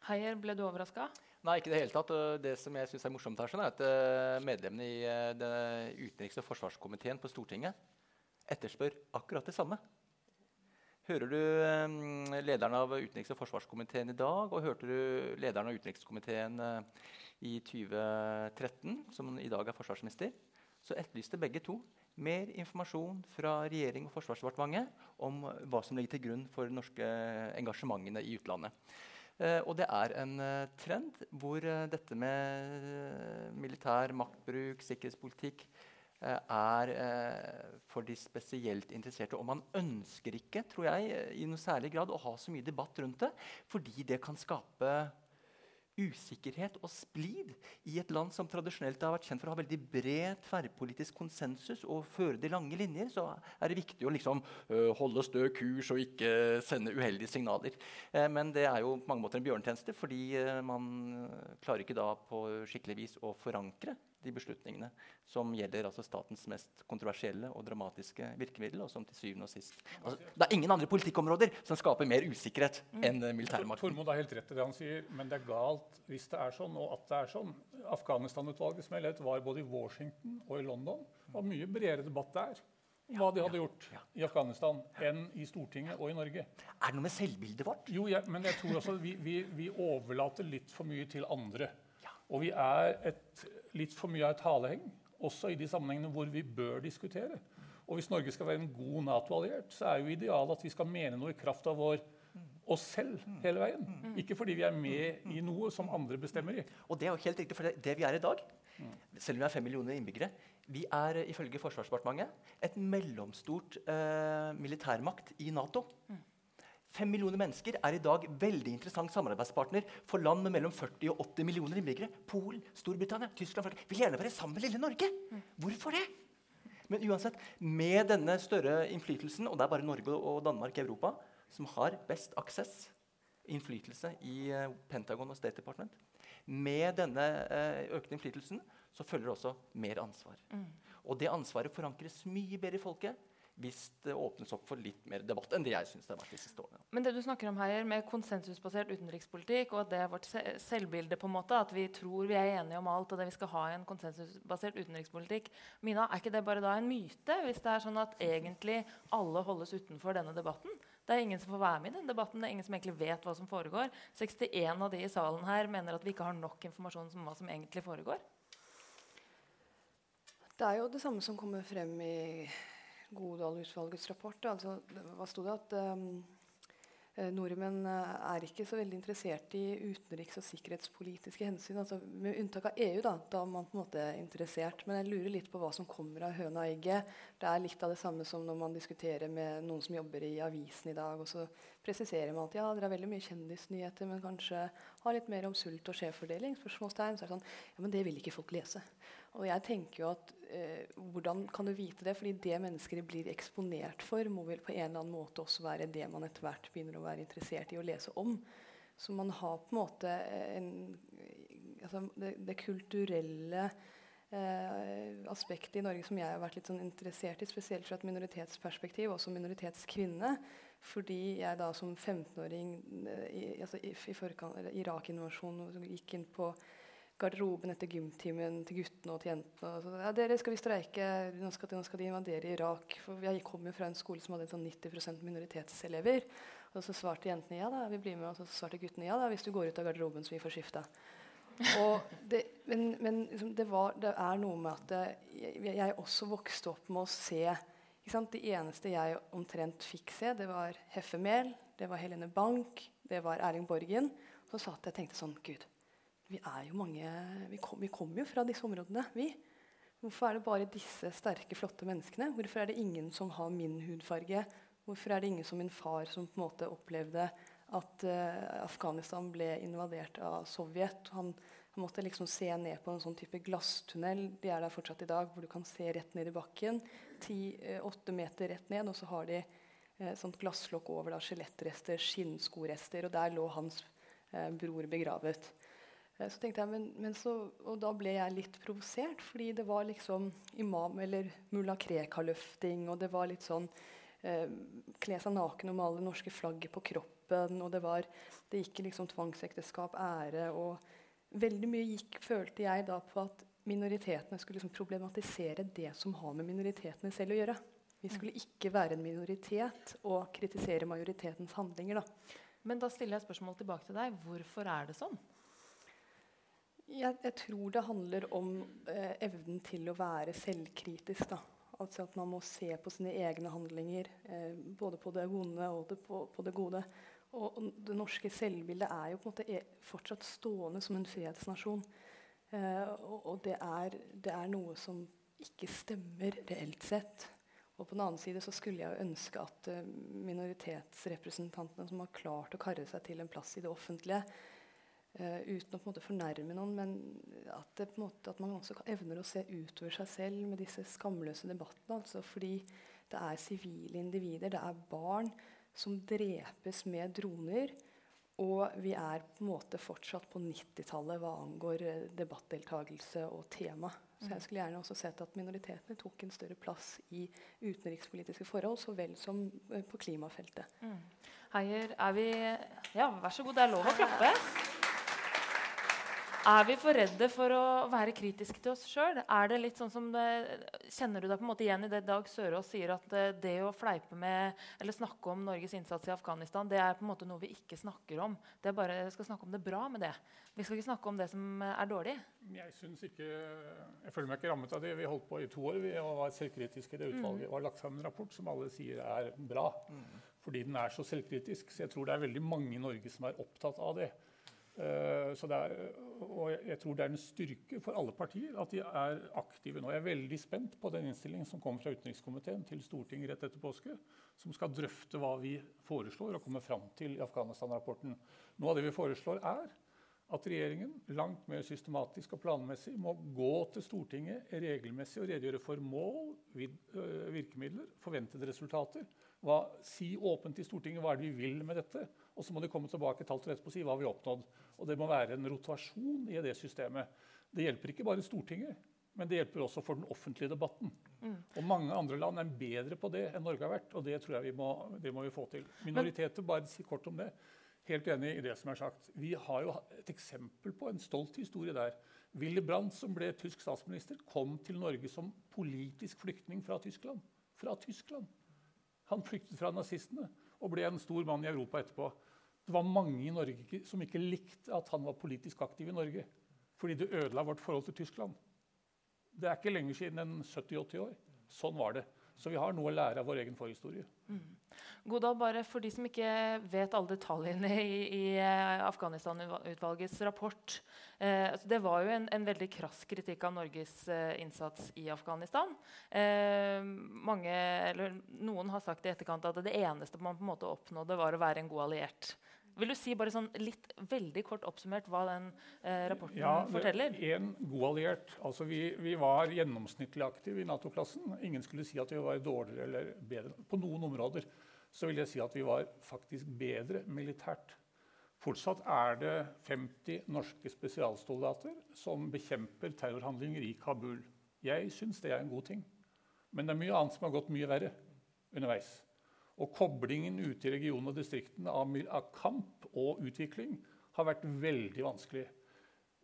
Heier, ble du overraska? Nei, ikke i det hele tatt. Det som jeg synes er morsomt her, sånn er at eh, medlemmene i eh, utenriks- og forsvarskomiteen på Stortinget etterspør akkurat det samme. Hører du eh, lederen av utenriks- og forsvarskomiteen i dag, og hørte du lederen av utenrikskomiteen i 2013, som i dag er forsvarsminister, så etterlyste begge to mer informasjon fra regjering og Forsvarsdepartementet om hva som ligger til grunn for de norske engasjementene i utlandet. Eh, og det er en eh, trend hvor eh, dette med militær maktbruk, sikkerhetspolitikk, er for de spesielt interesserte. Og man ønsker ikke, tror jeg, i noe særlig grad å ha så mye debatt rundt det, fordi det kan skape usikkerhet og splid i et land som tradisjonelt har vært kjent for å ha veldig bred tverrpolitisk konsensus og føre de lange linjer, så er det viktig å liksom, uh, holde stø kurs og ikke sende uheldige signaler. Eh, men det er jo på mange måter en bjørnetjeneste, fordi uh, man klarer ikke da på skikkelig vis å forankre de beslutningene som gjelder altså statens mest kontroversielle og dramatiske virkemiddel. og som til syvende og sist... Altså, det er ingen andre politikkområder som skaper mer usikkerhet mm. enn militærmakten. Tormod har helt rett i det han sier, men det er galt hvis det er sånn, og at det er sånn. Afghanistan-utvalget som jeg led, var både i Washington og i London. Det var mye bredere debatt der om hva de hadde gjort ja, ja. i Afghanistan, enn i Stortinget og i Norge. Er det noe med selvbildet vårt? Jo, men jeg tror også vi, vi, vi overlater litt for mye til andre. Og vi er et litt for mye av et haleheng, også i de sammenhengene hvor vi bør diskutere. Og hvis Norge skal være en god Nato-alliert, så er jo idealet at vi skal mene noe i kraft av vår oss selv hele veien. Ikke fordi vi er med i noe som andre bestemmer i. Og det er jo helt riktig, for det, vi er i dag, selv om vi er fem millioner innbyggere, vi er ifølge Forsvarsdepartementet et mellomstort eh, militærmakt i Nato. Fem millioner mennesker er i dag veldig interessant samarbeidspartner for land med mellom 40 og 80 millioner innbyggere. Polen, Storbritannia, Tyskland Frankrike. Vil gjerne være sammen med lille Norge. Hvorfor det? Men uansett, med denne større innflytelsen, og det er bare Norge og Danmark i Europa som har best aksess, innflytelse i eh, Pentagon og State Department, med denne økende økte innflytelsen så følger det også mer ansvar. Og det ansvaret forankres mye bedre i folket hvis det åpnes opp for litt mer debatt enn det jeg synes det har vært de siste årene. Men det du snakker om her med konsensusbasert utenrikspolitikk, og at det er vårt selvbilde, på en måte, at vi tror vi er enige om alt, og det vi skal ha i en konsensusbasert utenrikspolitikk Mina, er ikke det bare da en myte, hvis det er sånn at egentlig alle holdes utenfor denne debatten? Det er ingen som får være med i den debatten. Det er ingen som egentlig vet hva som foregår. 61 av de i salen her mener at vi ikke har nok informasjon om hva som egentlig foregår. Det er jo det samme som kommer frem i Godal-utvalgets rapport. Altså, hva sto det? At um, nordmenn eh, er ikke så veldig interessert i utenriks- og sikkerhetspolitiske hensyn. Altså, med unntak av EU, da, da er man på en måte interessert. Men jeg lurer litt på hva som kommer av høna og egget. Det er litt av det samme som når man diskuterer med noen som jobber i avisen i dag. og så presiserer man at ja, dere har veldig mye kjendisnyheter, men kanskje har litt mer om sult og skjevfordeling. spørsmålstegn, så er det sånn, ja, Men det vil ikke folk lese. Og jeg tenker jo at eh, Hvordan kan du vite det? Fordi det mennesker blir eksponert for, må vel på en eller annen måte også være det man etter hvert begynner å være interessert i å lese om. Så man har på en måte en, altså det, det, kulturelle eh, aspektet i Norge som jeg har vært litt sånn interessert i, spesielt fra et minoritetsperspektiv, også minoritetskvinne. Fordi jeg da som 15-åring eh, altså i, i Irak-invasjonen gikk inn på garderoben etter gymtimen til guttene og til jentene. Og så, ja, dere skal vi streike, nå skal, nå skal de invadere Irak. For jeg kom jo fra en skole som hadde sånn 90% minoritetselever. Og så svarte jentene ja da, vi blir med. Og så svarte guttene ja da, hvis du går ut av garderoben så vi får skifta. Det, men, men liksom, det, var, det, er noe med at jeg, jeg, også vokste opp med å se Det eneste jeg omtrent fikk se, det var Heffemel, det var Helene Bank, det var Erling Borgen. Så satt jeg og tenkte sånn Gud, vi er jo mange vi, kom, kommer jo fra disse områdene, vi. Hvorfor er det bare disse sterke, flotte menneskene? Hvorfor er det ingen som har min hudfarge? Hvorfor er det ingen som min far, som på en måte opplevde at uh, Afghanistan ble invadert av Sovjet? Han, han, måtte liksom se ned på en sånn type glasstunnel. De er der fortsatt i dag, hvor du kan se rett ned i bakken. Ti-åtte uh, meter rett ned, og så har de uh, sånt glasslokk over skjelettrester, skinnskorester, og der lå hans bror begravet. Eh, så tenkte jeg, men, men så, og Da ble jeg litt provosert, fordi det var liksom imam- eller mulla Krekar-løfting. Og det var litt sånn eh, Kle seg naken og male det norske flagget på kroppen. Og det, var, det gikk liksom tvangsekteskap, ære og Veldig mye gikk, følte jeg da på at minoritetene skulle liksom problematisere det som har med minoritetene selv å gjøre. Vi skulle ikke være en minoritet og kritisere majoritetens handlinger. Da. Men da stiller jeg spørsmål tilbake til deg. Hvorfor er det sånn? Jeg, jeg, tror det handler om eh, evnen til å være selvkritisk. Da. Altså at man må se på sine egne handlinger, eh, både på det vonde og det, på, på, det gode. Og, det norske selvbildet er jo på en måte e, fortsatt stående som en fredsnasjon. Eh, og, og det, er, det, er, noe som ikke stemmer reelt sett. Og på den annen side så skulle jeg ønske at eh, minoritetsrepresentantene som har klart å karre seg til en plass i det offentlige, Uh, uten å på en måte fornærme noen, men at, det, måte, at man også evner å se utover seg selv med disse skamløse debattene. Altså fordi det er sivile individer, det er barn som drepes med droner. Og vi er på en måte fortsatt på 90-tallet hva angår uh, debattdeltakelse og tema. Så jeg mm. skulle gjerne også sett at minoritetene tok en større plass i utenrikspolitiske forhold så vel som uh, på klimafeltet. Mm. Heier, er vi Ja, vær så god, det er lov å klappe. Er vi for redde for å være kritiske til oss sjøl? Sånn kjenner du deg på en måte igjen i det Dag Sørås sier, at eh, det å fleipe med eller snakke om Norges innsats i Afghanistan, det er på en måte noe vi ikke snakker om. Det er bare, Vi skal snakke om det bra med det. Vi skal ikke snakke om det som er dårlig. Jeg synes ikke, jeg føler meg ikke rammet av det. Vi holdt på i to år vi var selvkritiske. Det utvalget mm. har lagt fram en rapport som alle sier er bra. Mm. fordi den er så selvkritisk. Så jeg tror det er veldig mange i Norge som er opptatt av det. Det er, og jeg tror det er en styrke for alle partier at de er aktive nå. Jeg er veldig spent på den innstillingen som kommer fra utenrikskomiteen til Stortinget rett etter påske, som skal drøfte hva vi foreslår og kommer fram til i Afghanistan-rapporten. Noe av det vi foreslår, er at regjeringen langt mer systematisk og planmessig må gå til Stortinget regelmessig og redegjøre for mål, øh, virkemidler, forventede resultater. Hva, si åpent i Stortinget hva er det vi vil med dette. Og så må de komme tilbake et halvt år etterpå og si hva vi har oppnådd. Og Det må være en rotasjon i det systemet. Det hjelper ikke bare Stortinget, men det hjelper også for den offentlige debatten. Mm. Og Mange andre land er bedre på det enn Norge har vært, og det tror jeg vi må, det må vi få til. Minoriteter, bare si kort om det helt enig i det som er sagt. Vi har jo et eksempel på en stolt historie der. Willy Brandt, som ble tysk statsminister, kom til Norge som politisk flyktning fra Tyskland. Fra Tyskland. Han flyktet fra nazistene og ble en stor mann i Europa etterpå. Det var mange i Norge som ikke likte at han var politisk aktiv i Norge. Fordi det ødela vårt forhold til Tyskland. Det er ikke lenger siden enn 70-80 år. Sånn var det. Så vi har noe å lære av vår egen forhistorie. Mm. Godal, bare for de som ikke vet alle detaljene i, i eh, Afghanistan-utvalgets rapport. Eh, altså det var jo en, en, veldig krass kritikk av Norges eh, innsats i Afghanistan. Eh, mange, noen har sagt i etterkant at det eneste man på en måte oppnådde, var å være en god alliert. Vil du si bare sånn litt veldig kort oppsummert hva den eh, rapporten ja, forteller? En god alliert. Altså vi, vi var gjennomsnittlig aktive i Nato-klassen. Ingen skulle si at vi var dårligere eller bedre på noen områder. Så vil jeg si at vi var faktisk bedre militært. Fortsatt er det 50 norske spesialsoldater som bekjemper terrorhandlinger i Kabul. Jeg syns det er en god ting. Men det er mye annet som har gått mye verre underveis. Og koblingen ute i regionene og distriktene av, av, kamp og utvikling har vært veldig vanskelig.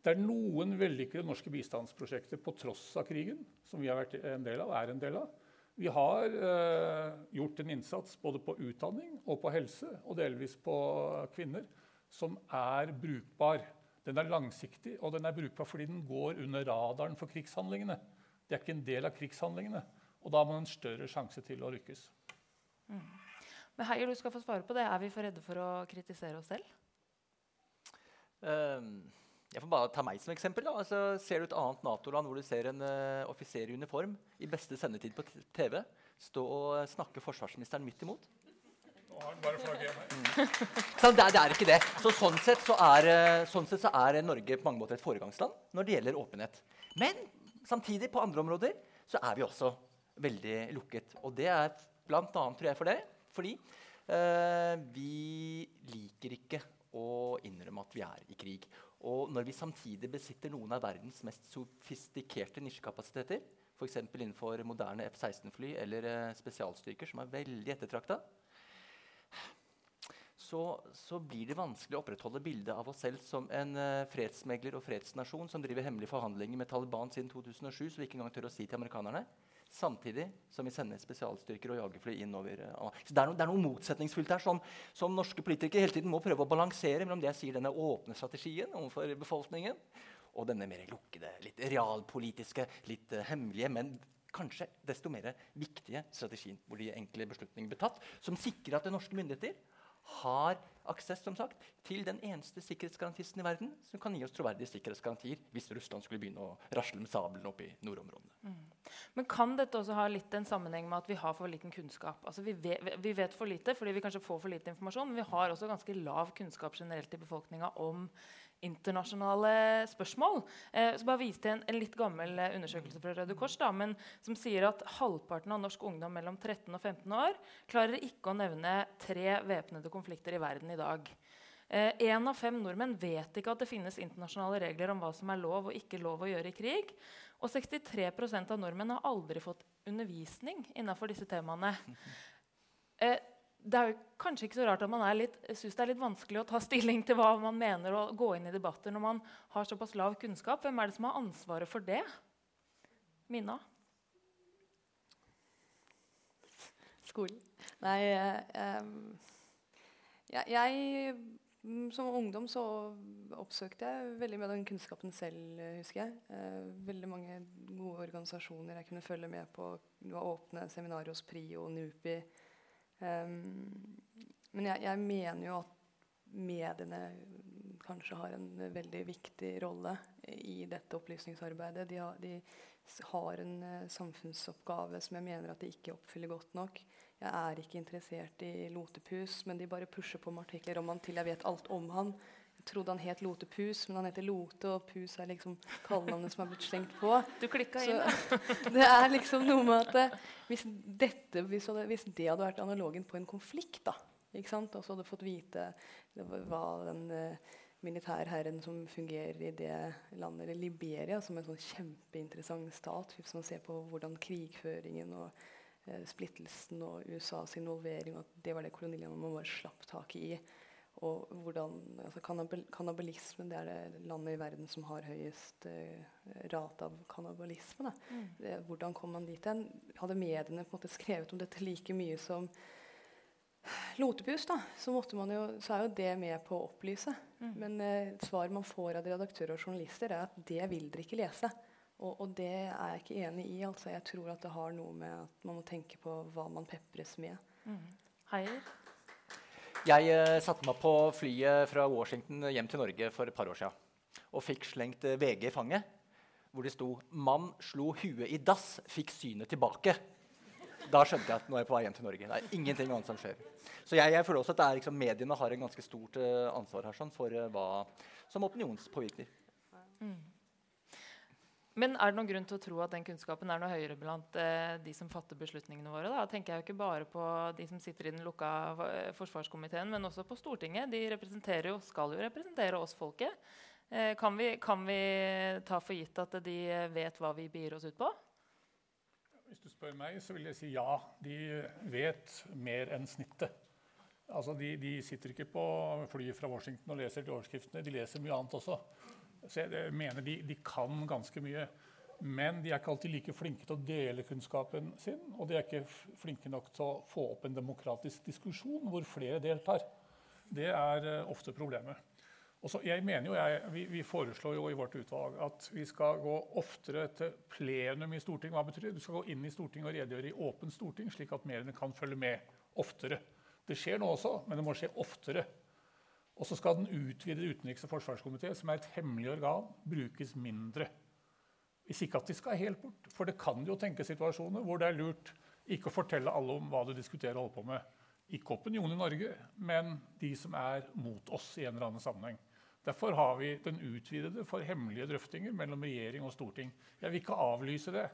Det er noen vellykkede norske bistandsprosjekter på tross av krigen, som vi har vært en del av, er en del av. Vi har eh, gjort en innsats både på utdanning og på helse, og delvis på kvinner, som er brukbar. Den er langsiktig, og den er brukbar fordi den går under radaren for krigshandlingene. Det er ikke en del av krigshandlingene, og da har man en større sjanse til å lykkes. Mm. Men Heier, du skal få svare på det. Er vi for redde for å kritisere oss selv? Um, jeg får bare ta meg som eksempel. Da. Altså, ser du et annet Nato-land hvor du ser en uh, offiser i uniform i beste sendetid på TV stå og snakke forsvarsministeren midt imot? Mm. Så det, det, er ikke det. Så sånn, sett så er, eh, sånn sett så er Norge på mange måter et foregangsland når det gjelder åpenhet. Men samtidig, på andre områder, så er vi også veldig lukket. Og det er bl.a. tror jeg for det fordi eh, vi liker ikke å innrømme at vi er i krig. Og når vi samtidig besitter noen av verdens mest sofistikerte nisjekapasiteter, f.eks. innenfor moderne F-16-fly eller eh, spesialstyrker, som er veldig ettertrakta, så, så, blir det vanskelig å opprettholde bildet av oss selv som en uh, fredsmegler og fredsnasjon som driver hemmelige forhandlinger med Taliban siden 2007, så vi ikke engang tør å si til amerikanerne samtidig som vi sender spesialstyrker og jagerfly innover. over så det er, noe, noe motsetningsfullt her som, som, norske politikere hele tiden må prøve å balansere mellom det jeg sier denne åpne strategien overfor befolkningen, og denne mer lukkede, litt realpolitiske, litt uh, hemmelige, men kanskje desto mer viktige strategien, hvor de enkle beslutningene blir tatt, som sikrer at det norske myndigheter har aksess som sagt, til den eneste sikkerhetsgarantisten i verden som kan gi oss troverdige sikkerhetsgarantier hvis Russland skulle begynne å rasle med sabelen opp i nordområdene. Mm. Men Kan dette også ha litt en sammenheng med at vi har for liten kunnskap? Altså vi, vet, vi vet for lite fordi vi kanskje får for lite informasjon, men vi har også ganske lav kunnskap generelt i befolkninga om internasjonale spørsmål. Eh, så bare viste en, en litt gammel eh, undersøkelse fra Røde Kors da, men som sier at halvparten av norsk ungdom mellom 13 og 15 år klarer ikke å nevne tre væpnede konflikter i verden i dag. Én eh, av fem nordmenn vet ikke at det finnes internasjonale regler om hva som er lov og ikke lov å gjøre i krig. Og 63% av nordmenn har aldri fått undervisning innenfor disse temaene. <laughs> Eh, det er jo kanskje ikke så rart at man syns det er litt vanskelig å ta stilling til hva man mener og gå inn i debatter når man har såpass lav kunnskap. Hvem er det som har ansvaret for det? Minna? Skolen. Nei eh, jeg, jeg, Som ungdom så oppsøkte jeg veldig med den kunnskapen selv, husker jeg. Eh, veldig mange gode organisasjoner jeg kunne følge med på. Det var åpne seminarer hos PRIO og NUPI. Um, men jeg, jeg, mener jo at mediene kanskje har en veldig viktig rolle i dette opplysningsarbeidet. De har, de har en uh, samfunnsoppgave som jeg mener at de ikke oppfyller godt nok. Jeg er ikke interessert i Lotepus, men de bare pusher på med artikler om han til jeg vet alt om han. Trodde han het Lote Pus, men han heter Lote, og Pus er liksom kallenavnet som er blitt slengt på. <laughs> Du klikka inn, <laughs> det er liksom noe med at eh, hvis, dette, hvis, det hadde vært analogen på en konflikt, da, og så hadde fått vite hva den uh, militærherren som fungerer i det landet, eller Liberia, som er en sånn kjempeinteressant stat, hvis man ser på hvordan krigføringen og uh, splittelsen og USAs involvering, at det var det koloniene man bare slapp tak i. Og hvordan altså Kannibalisme det er det landet i verden som har høyest uh, rate av kannibalisme. Mm. Det, hvordan kom man dit hen? Hadde mediene på en måte skrevet om dette like mye som Lotepus, da, så, jo, så, er jo det med på å opplyse. Mm. Men uh, svaret man får av redaktører og journalister, er at det vil dere ikke lese. Og, og, det er jeg ikke enig i. altså Jeg tror at det har noe med at man må tenke på hva man pepres med. Mm. Heier? Jeg uh, satte meg på flyet fra Washington hjem til Norge for et par år siden. Og fikk slengt uh, VG i fanget, hvor det sto 'Mann slo huet i dass, fikk synet tilbake'. Da skjønte jeg at nå er jeg på vei hjem til Norge. Det er ingenting annet som skjer. Så jeg, jeg føler også at liksom, mediene har en ganske stort uh, ansvar her sånn, for hva som opinionspåvirker. Mm. Men er det noen grunn til å tro at den kunnskapen er noe høyere blant eh, de som fatter beslutningene våre? Da tenker jeg jo ikke bare på de som sitter i den lukka eh, forsvarskomiteen, men også på Stortinget. De representerer jo, skal jo representere oss folket. Eh, kan, vi, kan, vi, ta for gitt at de vet hva vi begir oss ut på? Hvis du spør meg, så vil jeg si ja. De vet mer enn snittet. Altså, de, de sitter ikke på flyet fra Washington og leser de overskriftene. De leser mye annet også. Så jeg mener de, de, kan ganske mye. Men de er ikke alltid like flinke til å dele kunnskapen sin. Og de er ikke flinke nok til å få opp en demokratisk diskusjon hvor flere deltar. Det er uh, ofte problemet. Også, jeg mener jo, jeg, vi, vi, foreslår jo i vårt utvalg at vi skal gå oftere til plenum i Stortinget. Hva betyr det? Du skal gå inn i Stortinget og redegjøre i åpent storting, slik at mediene kan følge med oftere. Det skjer nå også, men det må skje oftere. Og så skal den utvidede utenriks- og forsvarskomité, som er et hemmelig organ, brukes mindre. Hvis ikke at de skal helt bort. For det kan jo tenkes situasjoner hvor det er lurt ikke å fortelle alle om hva du diskuterer og holder på med. Ikke opinionen i Norge, men de som er mot oss i en eller annen sammenheng. Derfor har vi den utvidede for hemmelige drøftinger mellom regjering og storting. Jeg vil ikke avlyse det.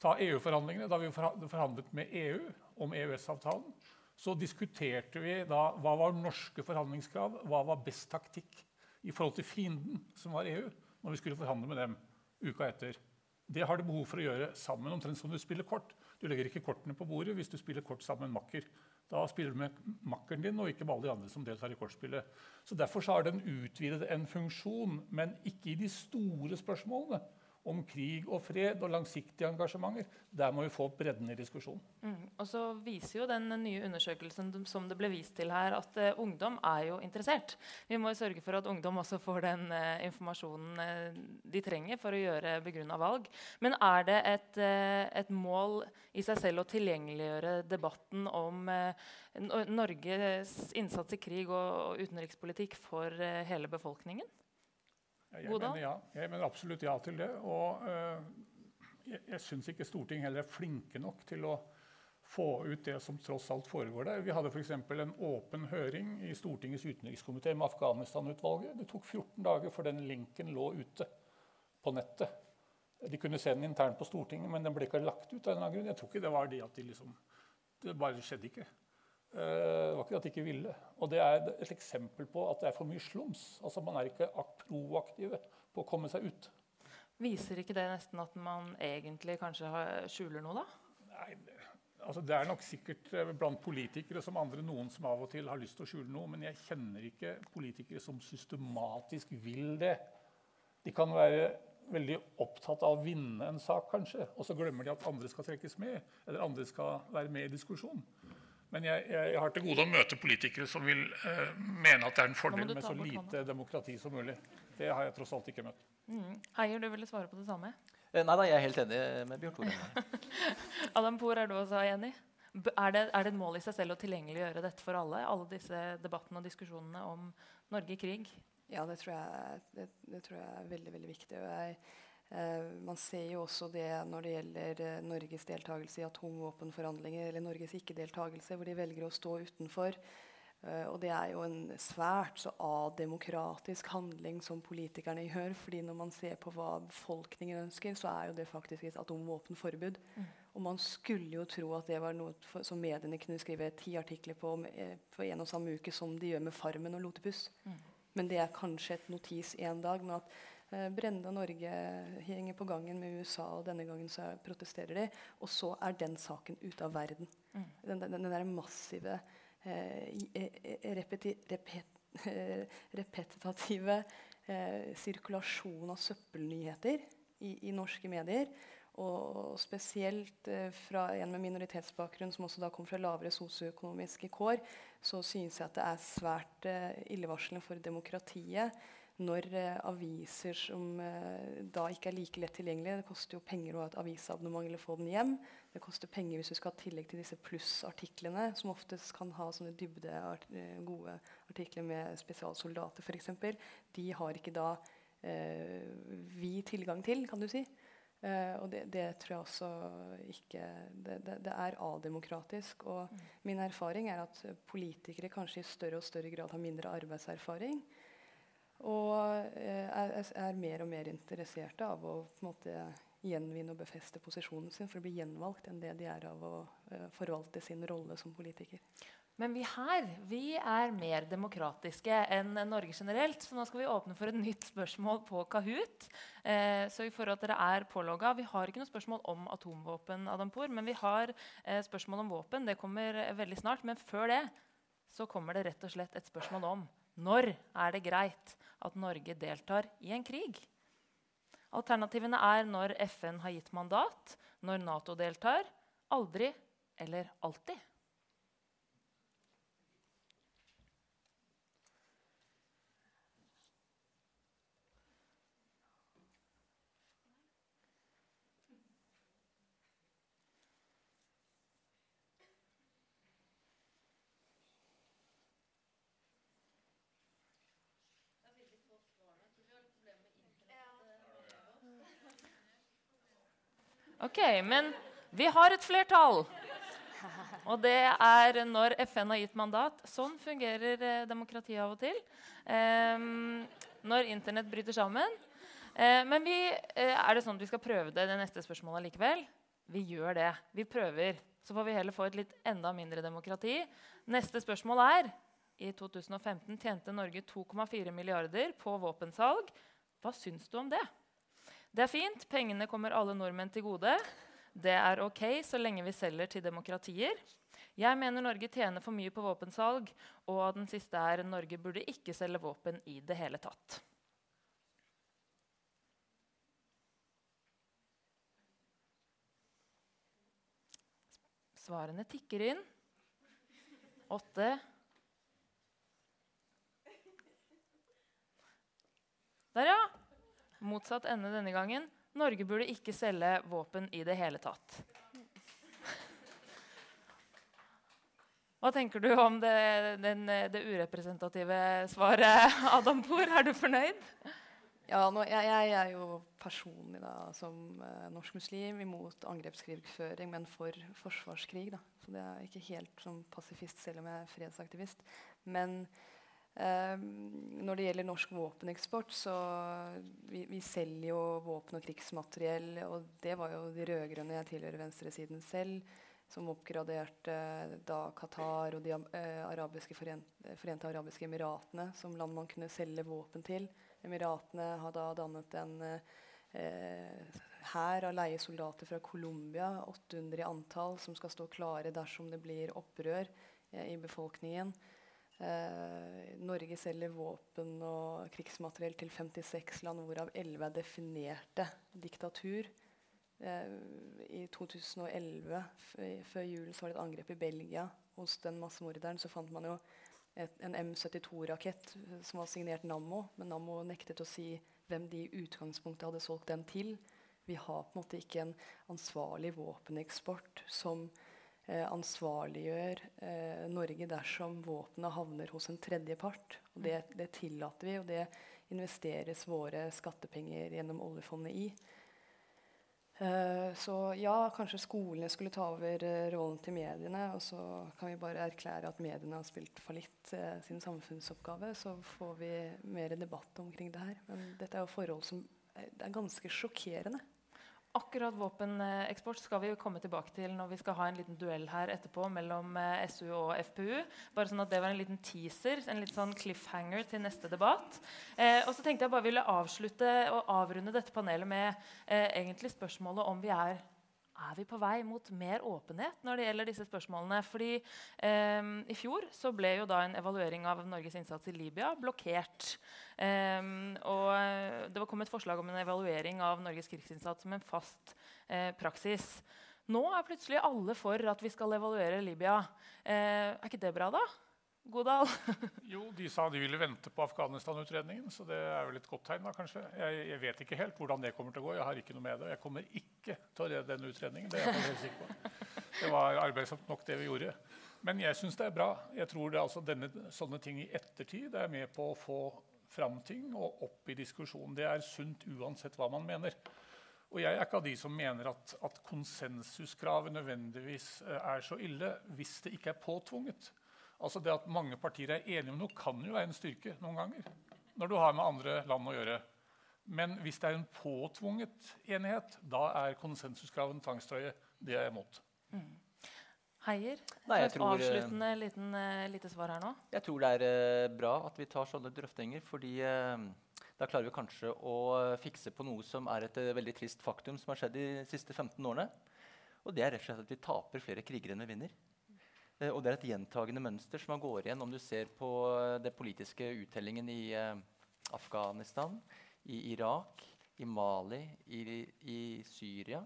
Ta EU-forhandlingene. Da vi forhandlet med EU om EØS-avtalen, så diskuterte vi da hva var norske forhandlingskrav, hva var best taktikk i forhold til fienden, som var EU, når vi skulle forhandle med dem uka etter. Det har du behov for å gjøre sammen, omtrent som du spiller kort. Du legger ikke kortene på bordet hvis du spiller kort sammen med en makker. Da spiller du med makkeren din og ikke med alle de andre som deltar i kortspillet. Så Derfor så har den utvidet en funksjon, men ikke i de store spørsmålene om krig og fred og langsiktige engasjementer. Der må vi få bredden i diskusjonen. Mm. Og så viser jo den nye undersøkelsen som det ble vist til her, at uh, ungdom er jo interessert. Vi må sørge for at ungdom også får den uh, informasjonen uh, de trenger for å gjøre begrunna valg. Men er det et, et, mål i seg selv å tilgjengeliggjøre debatten om Norges innsats i krig og, og utenrikspolitikk for hele befolkningen? Jeg mener ja. Jeg mener absolutt ja til det. Og uh, jeg, jeg syns ikke Stortinget heller er flinke nok til å få ut det som tross alt foregår der. Vi hadde f.eks. en åpen høring i Stortingets utenrikskomité med Afghanistan-utvalget. Det tok 14 dager før den linken lå ute på nettet. De kunne se den internt på Stortinget, men den ble ikke lagt ut. av en grunn. Jeg tror ikke det var det at de liksom Det bare skjedde ikke. Det var ikke at de ikke ville. Og det er et eksempel på at det er for mye slums. Altså Man er ikke proaktive på å komme seg ut. Viser ikke det nesten at man egentlig kanskje skjuler noe, da? Nei, det, altså det er nok sikkert eh, blant politikere som andre noen som av og til har lyst til å skjule noe, men jeg kjenner ikke politikere som systematisk vil det. De kan være veldig opptatt av å vinne en sak, kanskje, og så glemmer de at andre skal trekkes med, eller andre skal være med i diskusjonen. Men jeg, jeg, har til gode å møte politikere som vil eh, mene at det er en fordel med så lite demokrati som mulig. Det har jeg tross alt ikke møtt. Mm. Heier, du ville svare på det samme? Eh, nei da, jeg er helt enig med Bjørn Tore. <laughs> Adam Poor, er du også enig? Er det, er det, et mål i seg selv å tilgjengeliggjøre dette for alle? Alle disse debattene og diskusjonene om Norge i krig? Ja, det tror jeg, det, det tror jeg er veldig, veldig viktig. Jeg, eh, man ser jo også det når det gjelder eh, Norges deltakelse i atomvåpenforhandlinger, eller Norges ikke-deltakelse, hvor de velger å stå utenfor. Uh, og det er jo en svært så ademokratisk handling som politikerne gjør. fordi når man ser på hva befolkningen ønsker, så er jo det faktisk et atomvåpenforbud. Mm. Og man skulle jo tro at det var noe for, som mediene kunne skrive ti artikler på eh, på en og samme uke, som de gjør med Farmen og Lotepus. Mm. Men det er kanskje et notis en dag. Men at eh, Brende Norge henger på gangen med USA, og denne gangen så protesterer de. Og så er den saken ute av verden. Mm. Den, den, den der massive Eh, eh, repeti, repet, repetitive eh, sirkulasjon av søppelnyheter i, i, norske medier. Og spesielt fra en med minoritetsbakgrunn som også da kom fra lavere sosioøkonomiske kår, så synes jeg at det er svært illevarslende for demokratiet når eh, aviser som eh, da ikke er like lett tilgjengelige Det koster jo penger å ha et avisabonnement eller få den hjem. Det koster penger hvis du skal ha tillegg til disse plussartiklene, som oftest kan ha sånne dybde, eh, gode artikler med spesialsoldater f.eks. De har ikke da eh, vi tilgang til, kan du si. Uh, og det, det, tror jeg også ikke Det, det, det er ademokratisk. Og mm. min erfaring er at politikere kanskje i større og større grad har mindre arbeidserfaring. Og eh, er, er, mer og mer interesserte av å måte, gjenvinne og befeste posisjonen sin for å bli gjenvalgt, enn det de er av å uh, forvalte sin rolle som politiker. Men vi her vi er mer demokratiske enn Norge generelt. Så nå skal vi åpne for et nytt spørsmål på Kahoot. Eh, så i forhold til dere er pålogga, Vi har ikke noe spørsmål om atomvåpen, Adampour, men vi har eh, spørsmål om våpen. Det kommer veldig snart. Men før det så kommer det rett og slett et spørsmål om når er det greit at Norge deltar i en krig? Alternativene er når FN har gitt mandat, når Nato deltar, aldri eller alltid. Ok, men vi har et flertall. Og det er når FN har gitt mandat. Sånn fungerer eh, demokratiet av og til. Eh, når Internett bryter sammen. Eh, men vi, eh, er det sånn at vi skal prøve det, det neste spørsmålet likevel? Vi gjør det. Vi prøver. Så får vi heller få et litt enda mindre demokrati. Neste spørsmål er i 2015 tjente Norge 2,4 milliarder på våpensalg. Hva syns du om det? Det er fint. Pengene kommer alle nordmenn til gode. Det er ok så lenge vi selger til demokratier. Jeg mener Norge tjener for mye på våpensalg, og den siste er Norge burde ikke selge våpen i det hele tatt. Svarene tikker inn. Åtte. Der, ja. Motsatt ende denne gangen. Norge burde ikke selge våpen i det hele tatt. Hva tenker du om det, den, det urepresentative svaret, Adam Poor? Er du fornøyd? Ja, nå, jeg, jeg, er jo personlig da, som eh, norsk muslim imot angrepskrigføring, men for forsvarskrig. Da. Så det er ikke helt som pasifist, selv om jeg er fredsaktivist. Men når det gjelder norsk våpeneksport, så vi, vi, selger jo våpen og krigsmateriell. Og det var jo de rød-grønne, jeg tilhører venstresiden selv, som oppgraderte da Qatar og de uh, arabiske forente, forente, arabiske emiratene som land man kunne selge våpen til. Emiratene har da dannet en hær eh, av leiesoldater fra Colombia, 800 i antall, som skal stå klare dersom det blir opprør i befolkningen. Eh, Norge selger våpen og krigsmateriell til 56 land, hvorav 11 er definerte diktatur. Eh, I 2011, før jul, så var det et angrep i Belgia. Hos den massemorderen så fant man jo et, en M72-rakett som var signert Nammo, men Nammo nektet å si hvem de i utgangspunktet hadde solgt den til. Vi har på en måte ikke en ansvarlig våpeneksport som eh, ansvarliggjør eh, Norge dersom våpenet havner hos en tredjepart. Det, det tillater vi, og det investeres våre skattepenger gjennom oljefondet i. Eh, så ja, kanskje skolene skulle ta over eh, rollen til mediene. Og så kan vi bare erklære at mediene har spilt fallitt sin samfunnsoppgave. Så får vi mer debatt omkring det her. Men dette er jo forhold som er ganske sjokkerende. Akkurat våpeneksport skal vi komme tilbake til når vi skal ha en liten duell her etterpå mellom eh, SU og FPU. Bare sånn at Det var en liten teaser, en litt sånn cliffhanger til neste debatt. Eh, og så tenkte jeg bare ville avslutte og avrunde dette panelet med eh, egentlig spørsmålet om vi er er vi på vei mot mer åpenhet når det gjelder disse spørsmålene? Fordi eh, I fjor så ble jo da en evaluering av Norges innsats i Libya blokkert. Eh, og Det var kommet forslag om en evaluering av Norges krigsinnsats som en fast eh, praksis. Nå er plutselig alle for at vi skal evaluere Libya. Eh, er ikke det bra, da? Godal? <laughs> jo, de sa de ville vente på Afghanistan-utredningen. Så det er vel et godt tegn. da, kanskje. Jeg, jeg, vet ikke helt hvordan det kommer til å gå. Jeg har ikke noe med det. Jeg kommer ikke til å redde den utredningen. Det er jeg helt sikker på. Det var arbeidsomt nok, det vi gjorde. Men jeg syns det er bra. Jeg tror det er altså denne, sånne ting i ettertid er med på å få fram ting og opp i diskusjonen. Det er sunt uansett hva man mener. Og jeg er ikke av de som mener at, at konsensuskravet nødvendigvis eh, er så ille hvis det ikke er påtvunget. Altså Det at mange partier er enige om noe, kan jo være en styrke noen ganger. Når du har med andre land å gjøre. Men hvis det er en påtvunget enighet, da er konsensuskravet en tvangstrøye. Det er jeg imot. Mm. Heier? Nei, jeg tror, avsluttende liten, uh, lite svar her nå. Jeg tror det er uh, bra at vi tar sånne drøftinger. fordi uh, da klarer vi kanskje å fikse på noe som er et veldig trist faktum som har skjedd de siste 15 årene. Og det er rett og slett at vi taper flere krigere enn vi vinner. Eh, og det er et gjentagende mønster som man går igjen om du ser på eh, den politiske uttellingen i eh, Afghanistan, i Irak, i Mali, i, i Syria.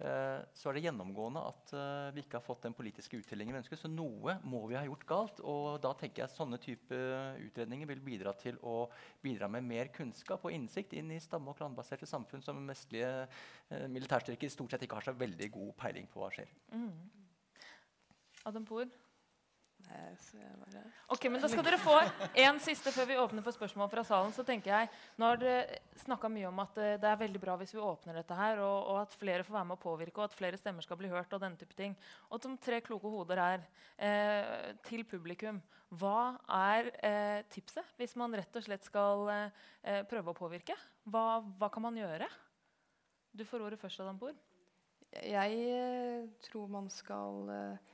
så er det gjennomgående at vi ikke har fått den politiske uttellingen vi ønsker. Så noe må vi ha gjort galt. Og da tenker jeg at sånne type utredninger vil bidra til å bidra med mer kunnskap og innsikt inn i stamme- og klanbaserte samfunn som vestlige militærstyrker stort sett ikke har så veldig god peiling på hva skjer. Mm. Adampour? Ok, men Da skal dere få en siste før vi åpner for spørsmål fra salen. så tenker jeg, Nå har dere snakka mye om at eh, det er veldig bra hvis vi åpner dette her, og, og, at flere får være med å påvirke, og at flere stemmer skal bli hørt. Og denne type ting. Og som tre kloke hoder her eh, til publikum, hva er eh, tipset hvis man rett og slett skal eh, prøve å påvirke? Hva, hva, kan man gjøre? Du får ordet først, Adampour. Jeg eh, tror man skal eh,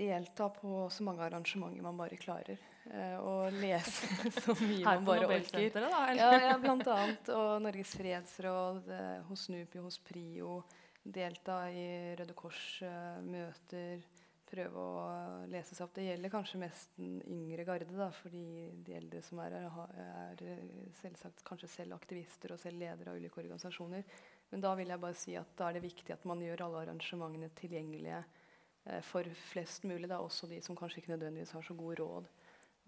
delta på så mange arrangementer man bare klarer. Eh, og lese <laughs> så mye man bare orker. Da, ja, ja, blant annet. Og Norges fredsråd, eh, hos NUPI, hos PRIO. Delta i Røde Kors-møter. Eh, prøve å lese seg opp. Det gjelder kanskje mest den yngre garde, da, fordi de eldre som er her, er selvsagt kanskje selv aktivister og selv ledere av ulike organisasjoner. Men da vil jeg bare si at da er det viktig at man gjør alle arrangementene tilgjengelige for flest mulig, da, også de som kanskje ikke nødvendigvis har så god råd.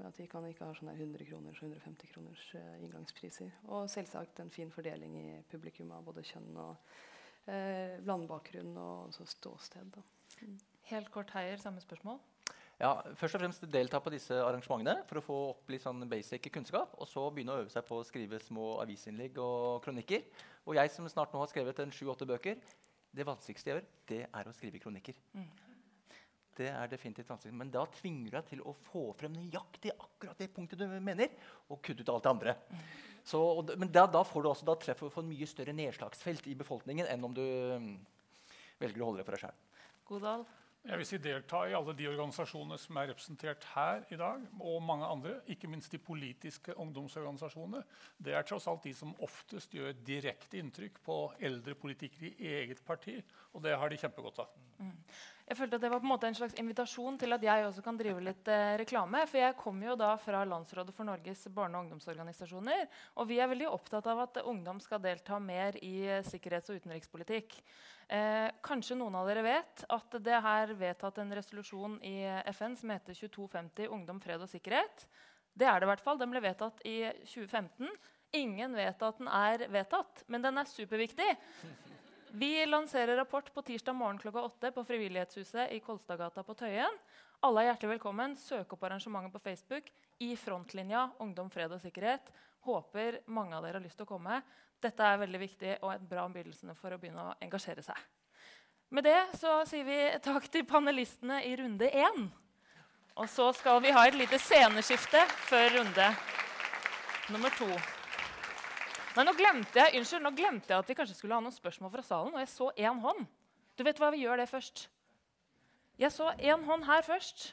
At de kan ikke ha sånne 100 kroners og 150 kroners uh, inngangspriser. Og selvsagt en fin fordeling i publikum av både kjønn og eh, landbakgrunn og ståsted. Mm. Helt kort, Heier, samme spørsmål. Ja, først og fremst delta på disse arrangementene for å få opp litt sånn basic kunnskap. Og så begynne å øve seg på å skrive små avisinnlegg og kronikker. Og jeg som snart nå har skrevet en sju-åtte bøker, det vanskeligste jeg gjør, det er å skrive kronikker. Mm. Det er definitivt vanskelig. Men da tvinger du deg til å få frem nøyaktig akkurat det punktet du mener, og kutte ut alt det andre. Så, men da, da, får du også da treffer du for mye større nedslagsfelt i befolkningen enn om du um, velger å holde det for deg sjøl. Godal? Jeg vil si delta i alle de organisasjonene som er representert her i dag, og mange andre. Ikke minst de politiske ungdomsorganisasjonene. Det er tross alt de som oftest gjør direkte inntrykk på eldre politikere i eget parti. Og det har de kjempegodt av. Mm. Jeg følte at Det var på en måte en slags invitasjon til at jeg også kan drive litt eh, reklame. For jeg kommer jo da fra Landsrådet for Norges barne- og ungdomsorganisasjoner. Og vi er veldig opptatt av at ungdom skal delta mer i eh, sikkerhets- og utenrikspolitikk. Eh, kanskje noen av dere vet at det er vedtatt en resolusjon i FN som heter 2250 Ungdom, fred og sikkerhet. Det er det i hvert fall. Den ble vedtatt i 2015. Ingen vet at den er vedtatt, men den er superviktig. Vi lanserer rapport på tirsdag morgen klokka åtte på Frivillighetshuset i Kolstadgata på Tøyen. Alle er hjertelig velkommen. Søk opp arrangementet på Facebook i frontlinja Ungdom, fred og sikkerhet. Håper mange av dere har lyst til å komme. Dette er veldig viktig og et bra begynnelse for å begynne å engasjere seg. Med det så sier vi takk til panelistene i runde én. Og så skal vi ha et lite sceneskifte før runde nummer to. Nei, nå glemte jeg, unnskyld, nå glemte jeg at vi kanskje skulle ha noen spørsmål fra salen. Og jeg så én hånd. Du vet hva, vi gjør det først. Jeg så én hånd her først.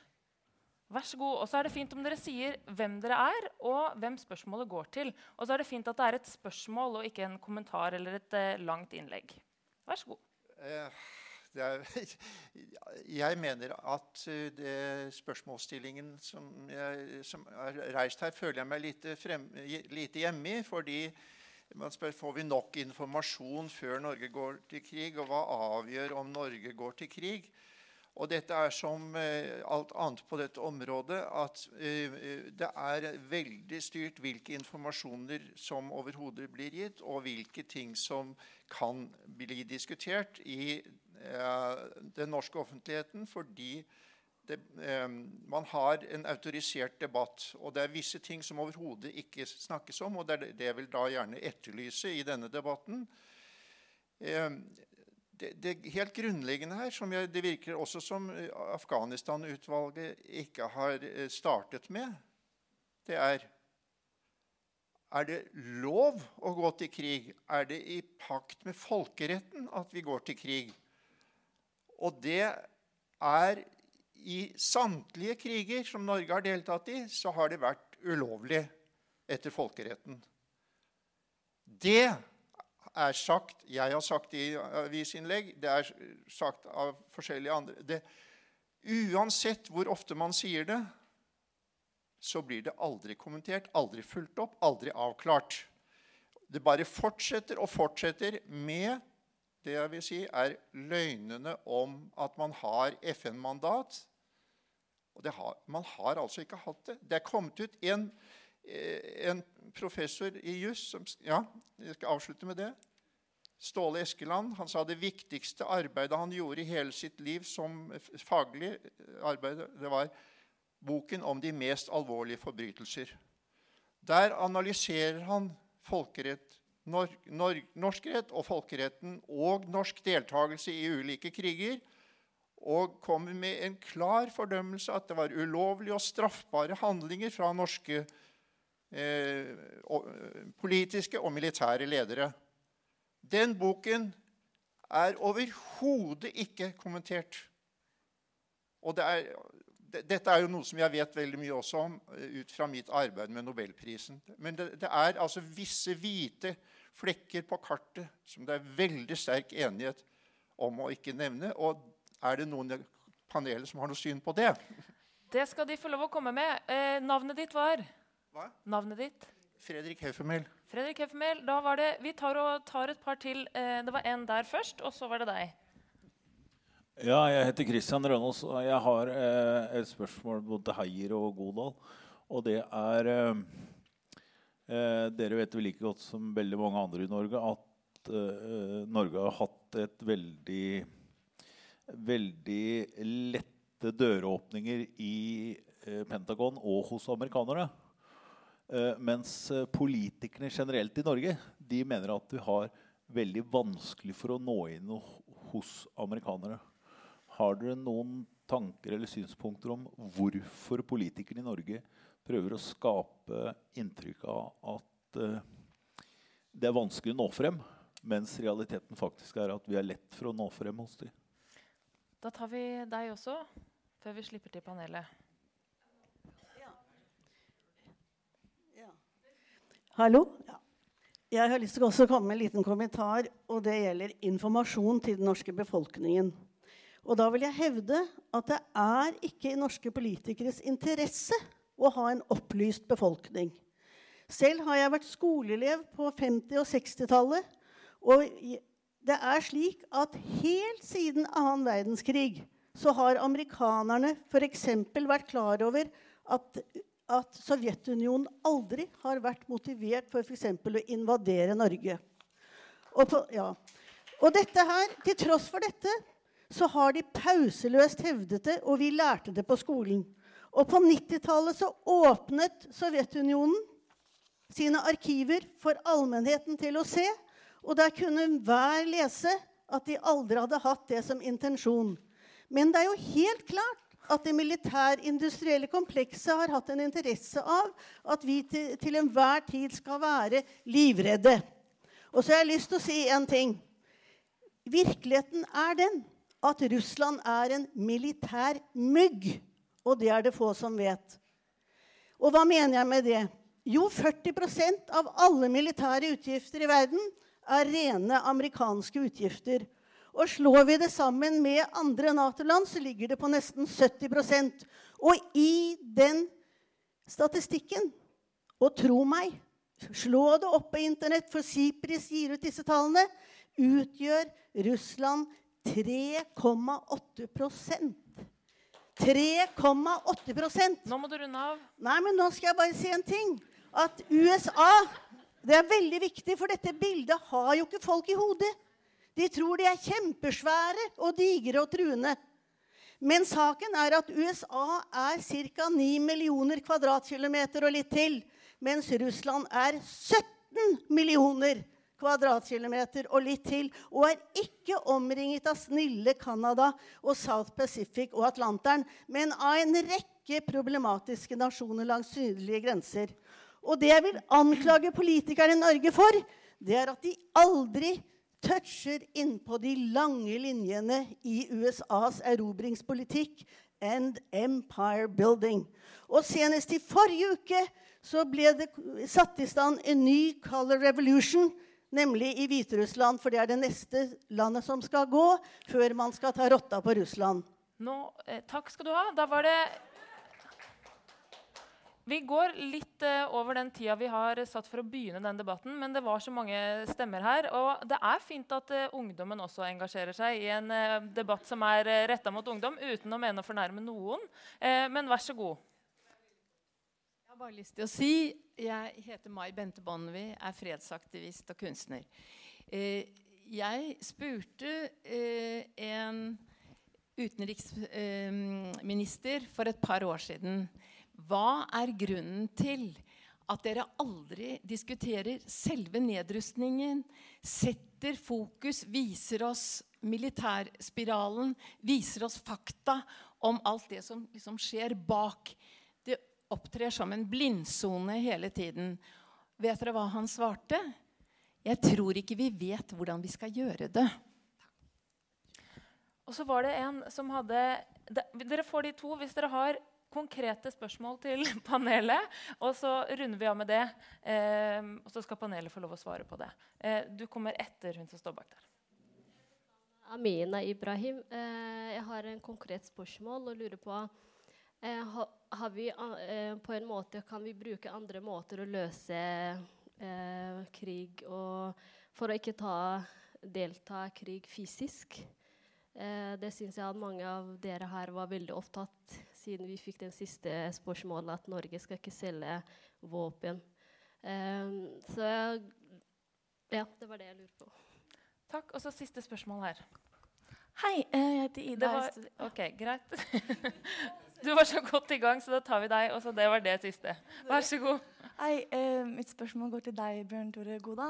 Vær så god. Og så er det fint om dere sier hvem dere er, og hvem spørsmålet går til. Og så er det fint at det er et spørsmål og ikke en kommentar eller et eh, langt innlegg. Vær så god. Uh, er, <laughs> jeg mener at uh, det spørsmålsstillingen som, jeg, som, er reist her, føler jeg meg lite, frem, lite hjemme i. fordi man spør får vi nok informasjon før Norge går til krig, og hva avgjør om Norge går til krig. Og dette er som eh, alt annet på dette området at eh, det er veldig styrt hvilke informasjoner som overhodet blir gitt, og hvilke ting som kan bli diskutert i eh, den norske offentligheten, fordi det, eh, man har en autorisert debatt. Og det er visse ting som overhodet ikke snakkes om, og det det vil da gjerne etterlyse i denne debatten. Eh, det, det, helt grunnleggende her, som jeg, det virker også som Afghanistan-utvalget ikke har eh, startet med, det er er det lov å gå til krig? Er det i pakt med folkeretten at vi går til krig? Og det er i samtlige kriger som Norge har deltatt i, så har det vært ulovlig etter folkeretten. Det er sagt Jeg har sagt det i avisinnlegg. Det er sagt av forskjellige andre. Det, uansett hvor ofte man sier det, så blir det aldri kommentert, aldri fulgt opp, aldri avklart. Det bare fortsetter og fortsetter med det jeg vil si er løgnene om at man har FN-mandat og har, man har altså ikke hatt det. Det er kommet ut en, eh, en professor i juss Ja, jeg skal avslutte med det. Ståle Eskeland han sa det viktigste arbeidet han gjorde i hele sitt liv som faglig arbeid, det var boken om de mest alvorlige forbrytelser. Der analyserer han folkerett, nor, nor, norsk rett og folkeretten og norsk deltakelse i ulike kriger og kommer med en klar fordømmelse at det var ulovlige og straffbare handlinger fra norske eh, politiske og militære ledere. Den boken er overhodet ikke kommentert. Og det er, dette er jo noe som jeg vet veldig mye også om eh, ut fra mitt arbeid med Nobelprisen. Men det, det er altså visse hvite flekker på kartet som det er veldig sterk enighet om å ikke nevne. og er det noen i panelet som har noe syn på det? Det skal de få lov å komme med. Eh, navnet ditt var? Hva? Navnet ditt? Fredrik Heffermel. Fredrik Heffermel, da var det, Vi tar, og, tar et par til. Eh, det var en der først, og så var det deg. Ja, jeg heter Christian Rønås, og jeg har eh, et spørsmål både Heier og Godal. Og det er eh, Dere vet vel like godt som veldig mange andre i Norge at eh, Norge har hatt et veldig veldig lette døråpninger i eh, Pentagon og hos amerikanere. Eh, mens eh, politikerne generelt i Norge de mener at vi har veldig vanskelig for å nå inn hos amerikanere. Har dere noen tanker eller synspunkter om hvorfor politikerne i Norge prøver å skape inntrykk av at uh, det er vanskelig å nå frem, mens realiteten faktisk er at vi er lett for å nå frem hos dem? Da tar vi deg også, før vi slipper til panelet. Ja. Ja. Hallo? Ja. Jeg har lyst til å komme med en liten kommentar. og Det gjelder informasjon til den norske befolkningen. Og da vil jeg hevde at det er ikke i norske politikeres interesse å ha en opplyst befolkning. Selv har jeg vært skoleelev på 50- og 60-tallet. Og det er slik at helt siden annen verdenskrig så har amerikanerne f.eks. vært klar over at, at, Sovjetunionen aldri har vært motivert for f.eks. å invadere Norge. Og, på, ja. Og dette her, til tross for dette så har de pauseløst hevdet det, og vi lærte det på skolen. Og på 90-tallet så åpnet Sovjetunionen sine arkiver for allmennheten til å se. Og der kunne hver lese at de aldri hadde hatt det som intensjon. Men det er jo helt klart at det militærindustrielle komplekset har hatt en interesse av at vi til, til enhver tid skal være livredde. Og så har jeg lyst til å si en ting. Virkeligheten er den at Russland er en militær mygg. Og det er det få som vet. Og hva mener jeg med det? Jo, 40% av alle militære utgifter i verden er rene amerikanske utgifter. Og slår vi det sammen med andre Nato-land, så ligger det på nesten 70% Og i den statistikken Og tro meg, slå det opp på Internett, for SIPRIS gir ut disse tallene, utgjør Russland 3,8 3,8 Nå må du runde av. Nei, men nå skal jeg bare si en ting. At USA Det er veldig viktig, for dette bildet har jo ikke folk i hodet. De tror de er kjempesvære og digre og truende. Men saken er at USA er ca. 9 millioner kvadratkilometer og litt til. Mens Russland er 17 millioner kvadratkilometer og litt til, og er ikke omringet av snille Canada og South Pacific og Atlanteren, men av en rekke problematiske nasjoner langs sydlige grenser. Og det jeg vil anklage politikere i Norge for, det er at de aldri toucher innpå de lange linjene i USAs erobringspolitikk and empire building. Og senest i forrige uke så ble det satt i stand en ny color revolution nemlig i Hviterussland, for det er det neste landet som skal gå før man skal ta rotta på Russland. Nå, eh, takk skal du ha. Da var det Vi går litt eh, over den tida vi har satt for å begynne den debatten, men det var så mange stemmer her. Og det er fint at eh, ungdommen også engasjerer seg i en eh, debatt som er eh, retta mot ungdom, uten å mene å fornærme noen. Eh, men vær så god. Bare lyst til å si jeg heter Mai Bente Bonnevie, er fredsaktivist og kunstner. Eh, jeg spurte eh, en utenriksminister for et par år siden hva er grunnen til at dere aldri diskuterer selve nedrustningen, setter fokus, viser oss militærspiralen, viser oss fakta om alt det som liksom skjer bak. Opptrer som en blindsone hele tiden. Vet dere hva han svarte? Jeg tror ikke vi vet hvordan vi skal gjøre det. Og så var det en som hadde Dere får de to hvis dere har konkrete spørsmål til <laughs> panelet. Og så runder vi av med det. Eh, og så skal panelet få lov å svare på det. Eh, du kommer etter hun som står bak der. Amina Ibrahim. Eh, jeg har en konkret spørsmål og lurer på vi, eh, på en måte, Kan vi bruke andre måter å løse eh, krig og for å ikke ta, delta i krig fysisk? det syns jeg at mange av dere her var veldig opptatt siden vi fikk den siste spørsmålet at Norge skal ikke selge våpen. Eh, så ja, det var det jeg lurte på. Takk. Og så siste spørsmål her. Hei, jeg heter Ida. Var, ok, greit. <laughs> Du var så godt i gang, så da tar vi deg. Og så det var det siste. Vær så god. Hei, eh, Mitt spørsmål går til deg, Bjørn Tore Goda.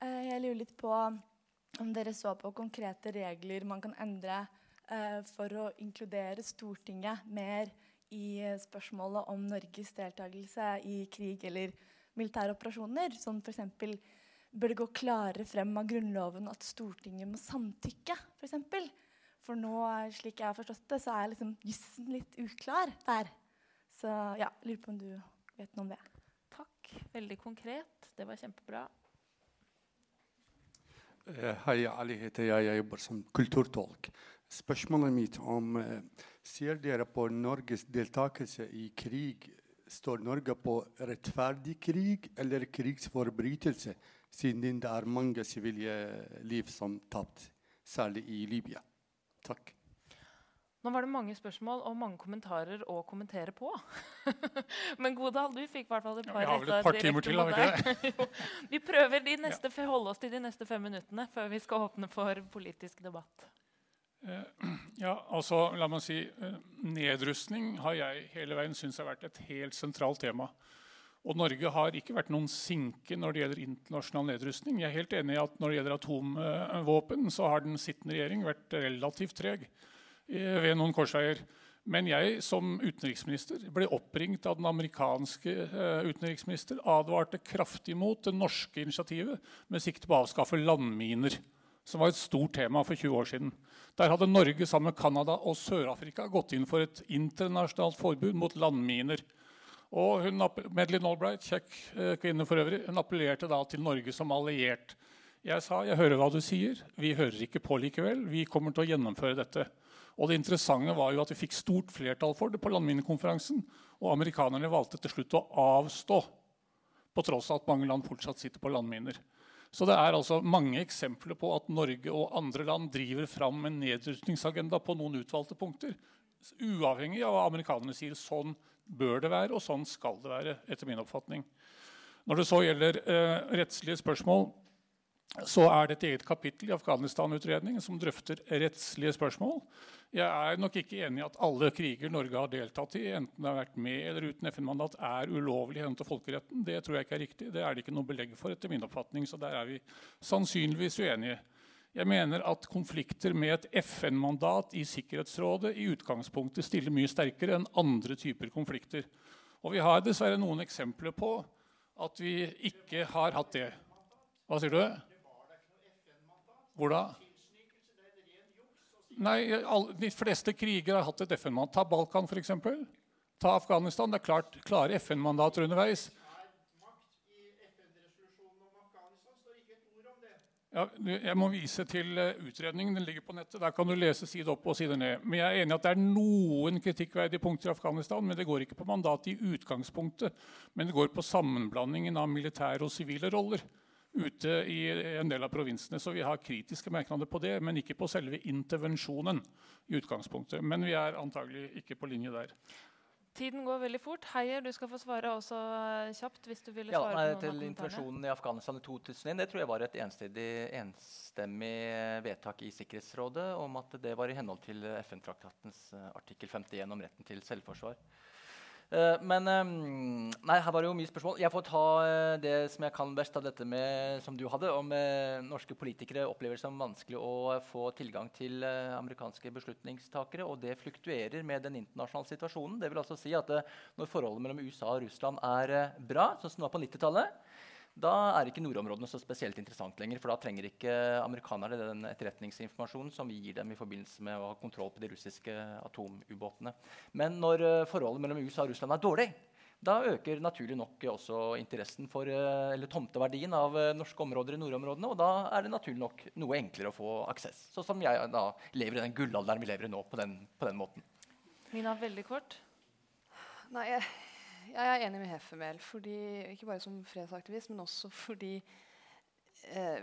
Eh, jeg lurer litt på om dere så på konkrete regler man kan endre eh, for å inkludere Stortinget mer i spørsmålet om Norges deltakelse i krig eller militære operasjoner. Som f.eks. bør det gå klarere frem av Grunnloven at Stortinget må samtykke. For, eksempel. For nå, slik jeg har forstått det, så er liksom jussen litt uklar der. Så ja, lurer på om du vet noe om det. Takk. Veldig konkret. Det var kjempebra. Hei, Ali heter jeg. Jeg jobber som kulturtolk. Spørsmålet mitt om Ser dere på Norges deltakelse i krig Står Norge på rettferdig krig eller krigsforbrytelse, siden det er mange sivile liv som tapt, særlig i Libya? Takk. Nå var det mange spørsmål og mange kommentarer å kommentere på. <laughs> Men Godal, du fikk i hvert fall et par ja, Vi har vel et par timer til, har vi ikke det? <laughs> vi prøver de neste, ja. holde oss til de neste fem minuttene før vi skal åpne for politisk debatt. Eh, <clears throat> ja, altså, la meg si, eh, Nedrustning har jeg hele veien syntes har vært et helt sentralt tema. Og Norge har ikke vært noen sinke når det gjelder internasjonal nedrustning. Jeg er helt enig i at når det gjelder atomvåpen, så har den sittende regjering vært relativt treg ved noen korsveier. Men jeg som utenriksminister ble oppringt av den amerikanske uh, utenriksminister, advarte kraftig mot det norske initiativet med sikte på å avskaffe landminer, som var et stort tema for 20 år siden. Der hadde Norge sammen med Canada og Sør-Afrika gått inn for et internasjonalt forbud mot landminer. Og hun, Madeleine Albright, kjekk uh, kvinne for øvrig, hun appellerte da til Norge som alliert. Jeg sa jeg hører hva du sier, vi hører ikke på likevel. Vi kommer til å gjennomføre dette. Og det interessante var jo at vi fikk stort flertall for det på landminekonferansen. Og amerikanerne valgte til slutt å avstå, på tross av at mange land fortsatt sitter på landminer. Så det er altså mange eksempler på at Norge og andre land driver fram en nedrustningsagenda på noen utvalgte punkter. Uavhengig av hva amerikanerne sier. Sånn bør det være, og sånn skal det være. etter min oppfatning. Når det så gjelder eh, rettslige spørsmål, så er det et eget kapittel i Afghanistan-utredningen som drøfter rettslige spørsmål. Jeg er nok ikke enig i at alle kriger Norge har deltatt i, enten det har vært med eller uten FN-mandat, er ulovlig i henhold til folkeretten. Det tror jeg ikke er riktig. Det er det ikke noe belegg for, etter min oppfatning. Så der er vi sannsynligvis uenige. Jeg mener at konflikter med et FN-mandat i Sikkerhetsrådet i utgangspunktet stiller mye sterkere enn andre typer konflikter. Og vi har dessverre noen eksempler på at vi ikke har hatt det. Hva sier du? Hvor da? Nei, De fleste kriger har hatt et FN-mandat. Ta Balkan, f.eks. Ta Afghanistan. Det er klart, klare FN-mandater underveis. Ja, jeg må vise til eh, utredningen. Den ligger på nettet. Der kan du lese side opp og side ned. Men jeg er enig at det er noen kritikkverdige punkter i Afghanistan. Men det går ikke på mandatet i utgangspunktet. Men det går på sammenblandingen av militære og sivile roller ute i en del av provinsene. Så vi har kritiske merknader på det, men ikke på selve intervensjonen. i utgangspunktet. Men vi er antagelig ikke på linje der. Tiden går veldig fort. Heier, du skal få svare også kjapt. hvis du ville ja, svare nei, på noen Til intervensjonen i Afghanistan i 2001 det tror jeg var et enstemmig vedtak i Sikkerhetsrådet om at det var i henhold til FN-traktatens eh, artikkel 51 om retten til selvforsvar. Uh, men nei, her var det jo mye spørsmål. Jeg får ta uh, det som jeg kan best av dette med, som du hadde, om uh, norske politikere opplever det som vanskelig å få tilgang til amerikanske beslutningstakere. Og det fluktuerer med den internasjonale situasjonen. Det vil altså si at Når forholdet mellom USA og Russland er bra, sånn som det var på 90-tallet, da er ikke nordområdene så spesielt interessant lenger. For da trenger ikke amerikanerne den etterretningsinformasjonen som vi gir dem i forbindelse med å ha kontroll på de russiske atomubåtene. Men når uh, forholdet mellom USA og Russland er dårlig, da øker naturlig nok også interessen for, uh, eller tomteverdien av uh, norske områder i nordområdene. Og da er det naturlig nok noe enklere å få aksess. Sånn som jeg da lever i den gullalderen vi lever i nå, på den, på den måten. Mina, veldig kort. Nei, jeg jeg er enig med Hefemel. ikke bare som fredsaktivist, men også fordi eh,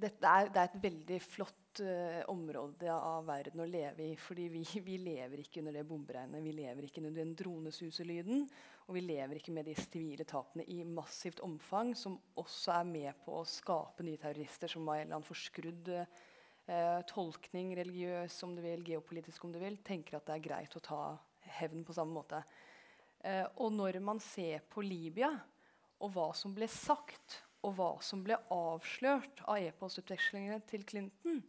det, er, det, er, et veldig flott eh, område av verden å leve i. fordi vi, vi, lever ikke under det bomberegnet, vi lever ikke under den dronesuselyden. Og vi lever ikke med de sivile tapene i massivt omfang, som også er med på å skape nye terrorister som har en eller annen forskrudd eh, tolkning, religiøs om du vil, geopolitisk om du vil, tenker at det er greit å ta hevn på samme måte. Eh, og når man ser på Libya, og hva som ble sagt, og hva som ble avslørt av e-postutvekslingene til Clinton,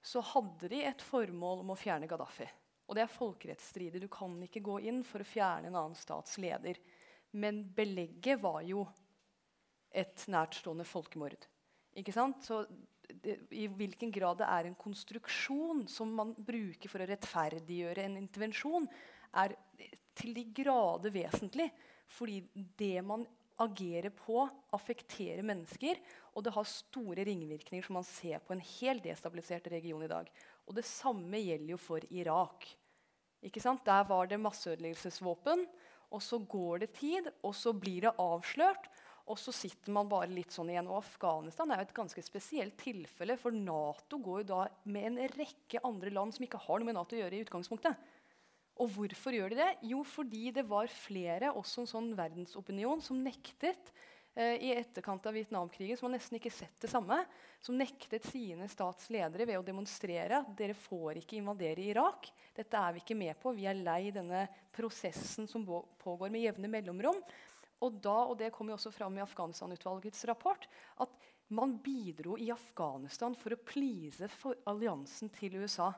så hadde de et formål om å fjerne Gaddafi. Og det er folkerettsstridig. Du kan ikke gå inn for å fjerne en annen stats leder. Men belegget var jo et nærtstående folkemord. Ikke sant? Så det, I hvilken grad det er en konstruksjon som man bruker for å rettferdiggjøre en intervensjon, er til de grader vesentlig. Fordi det man agerer på, affekterer mennesker. Og det har store ringvirkninger som man ser på en helt destabilisert region i dag. Og det samme gjelder jo for Irak. Der var det masseødeleggelsesvåpen. Og så går det tid, og så blir det avslørt. Og så sitter man bare litt sånn igjen. Og Afghanistan er jo et ganske spesielt tilfelle, for Nato går jo da med en rekke andre land som ikke har noe med Nato å gjøre i utgangspunktet. Og hvorfor gjør de det? Jo, fordi det var flere, også en sånn verdensopinion, som nektet eh, i etterkant av Vietnamkrigen, som har nesten ikke sett det samme, som nektet sine statsledere ved å demonstrere at dere får ikke invadere Irak. Dette er vi ikke med på. Vi er lei denne prosessen som pågår med jevne mellomrom. Og, da, og det kom jo også fram i Afghanistan-utvalgets rapport, at man bidro i Afghanistan for å please for alliansen til USA.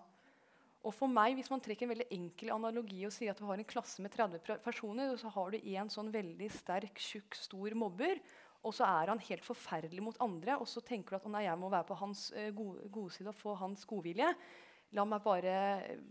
Og for meg, Hvis man trekker en veldig enkel analogi og sier at du har en klasse med 30 personer, så har du en sånn veldig sterk, tjukk, stor mobber, og så er han helt forferdelig mot andre, og så tenker du at nei, jeg må være på hans uh, gode, gode side og få hans godvilje. La meg bare,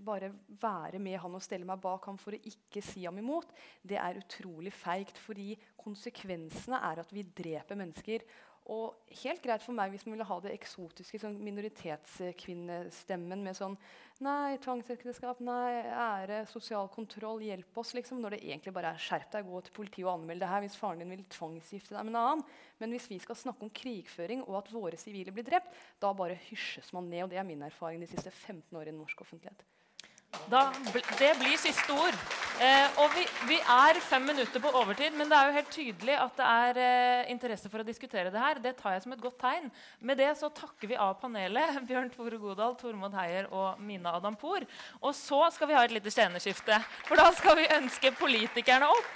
bare, være med han og stelle meg bak ham for å ikke si ham imot. Det er utrolig feigt, fordi konsekvensene er at vi dreper mennesker. Og helt greit for meg hvis man ville ha det eksotiske sånn minoritetskvinnestemmen med sånn Nei, tvangsekteskap, nei, ære, sosial kontroll, hjelp oss. liksom, Når det egentlig bare er skjerp deg, gå til politiet og anmeld det her hvis faren din vil tvangsgifte deg med en annen. Men hvis vi skal snakke om krigføring og at våre sivile blir drept, da bare hysjes man ned. Og det er min erfaring de siste 15 årene i norsk offentlighet. Da, det blir siste ord. Eh, og vi, vi, er fem minutter på overtid, men det er jo helt tydelig at det er eh, interesse for å diskutere det her. Det tar jeg som et godt tegn. Med det så takker vi av panelet. <laughs> Bjørn Tore Godal, Tormod Heier og Mina Adampour. Og så skal vi ha et lite sceneskifte, for da skal vi ønske politikerne opp.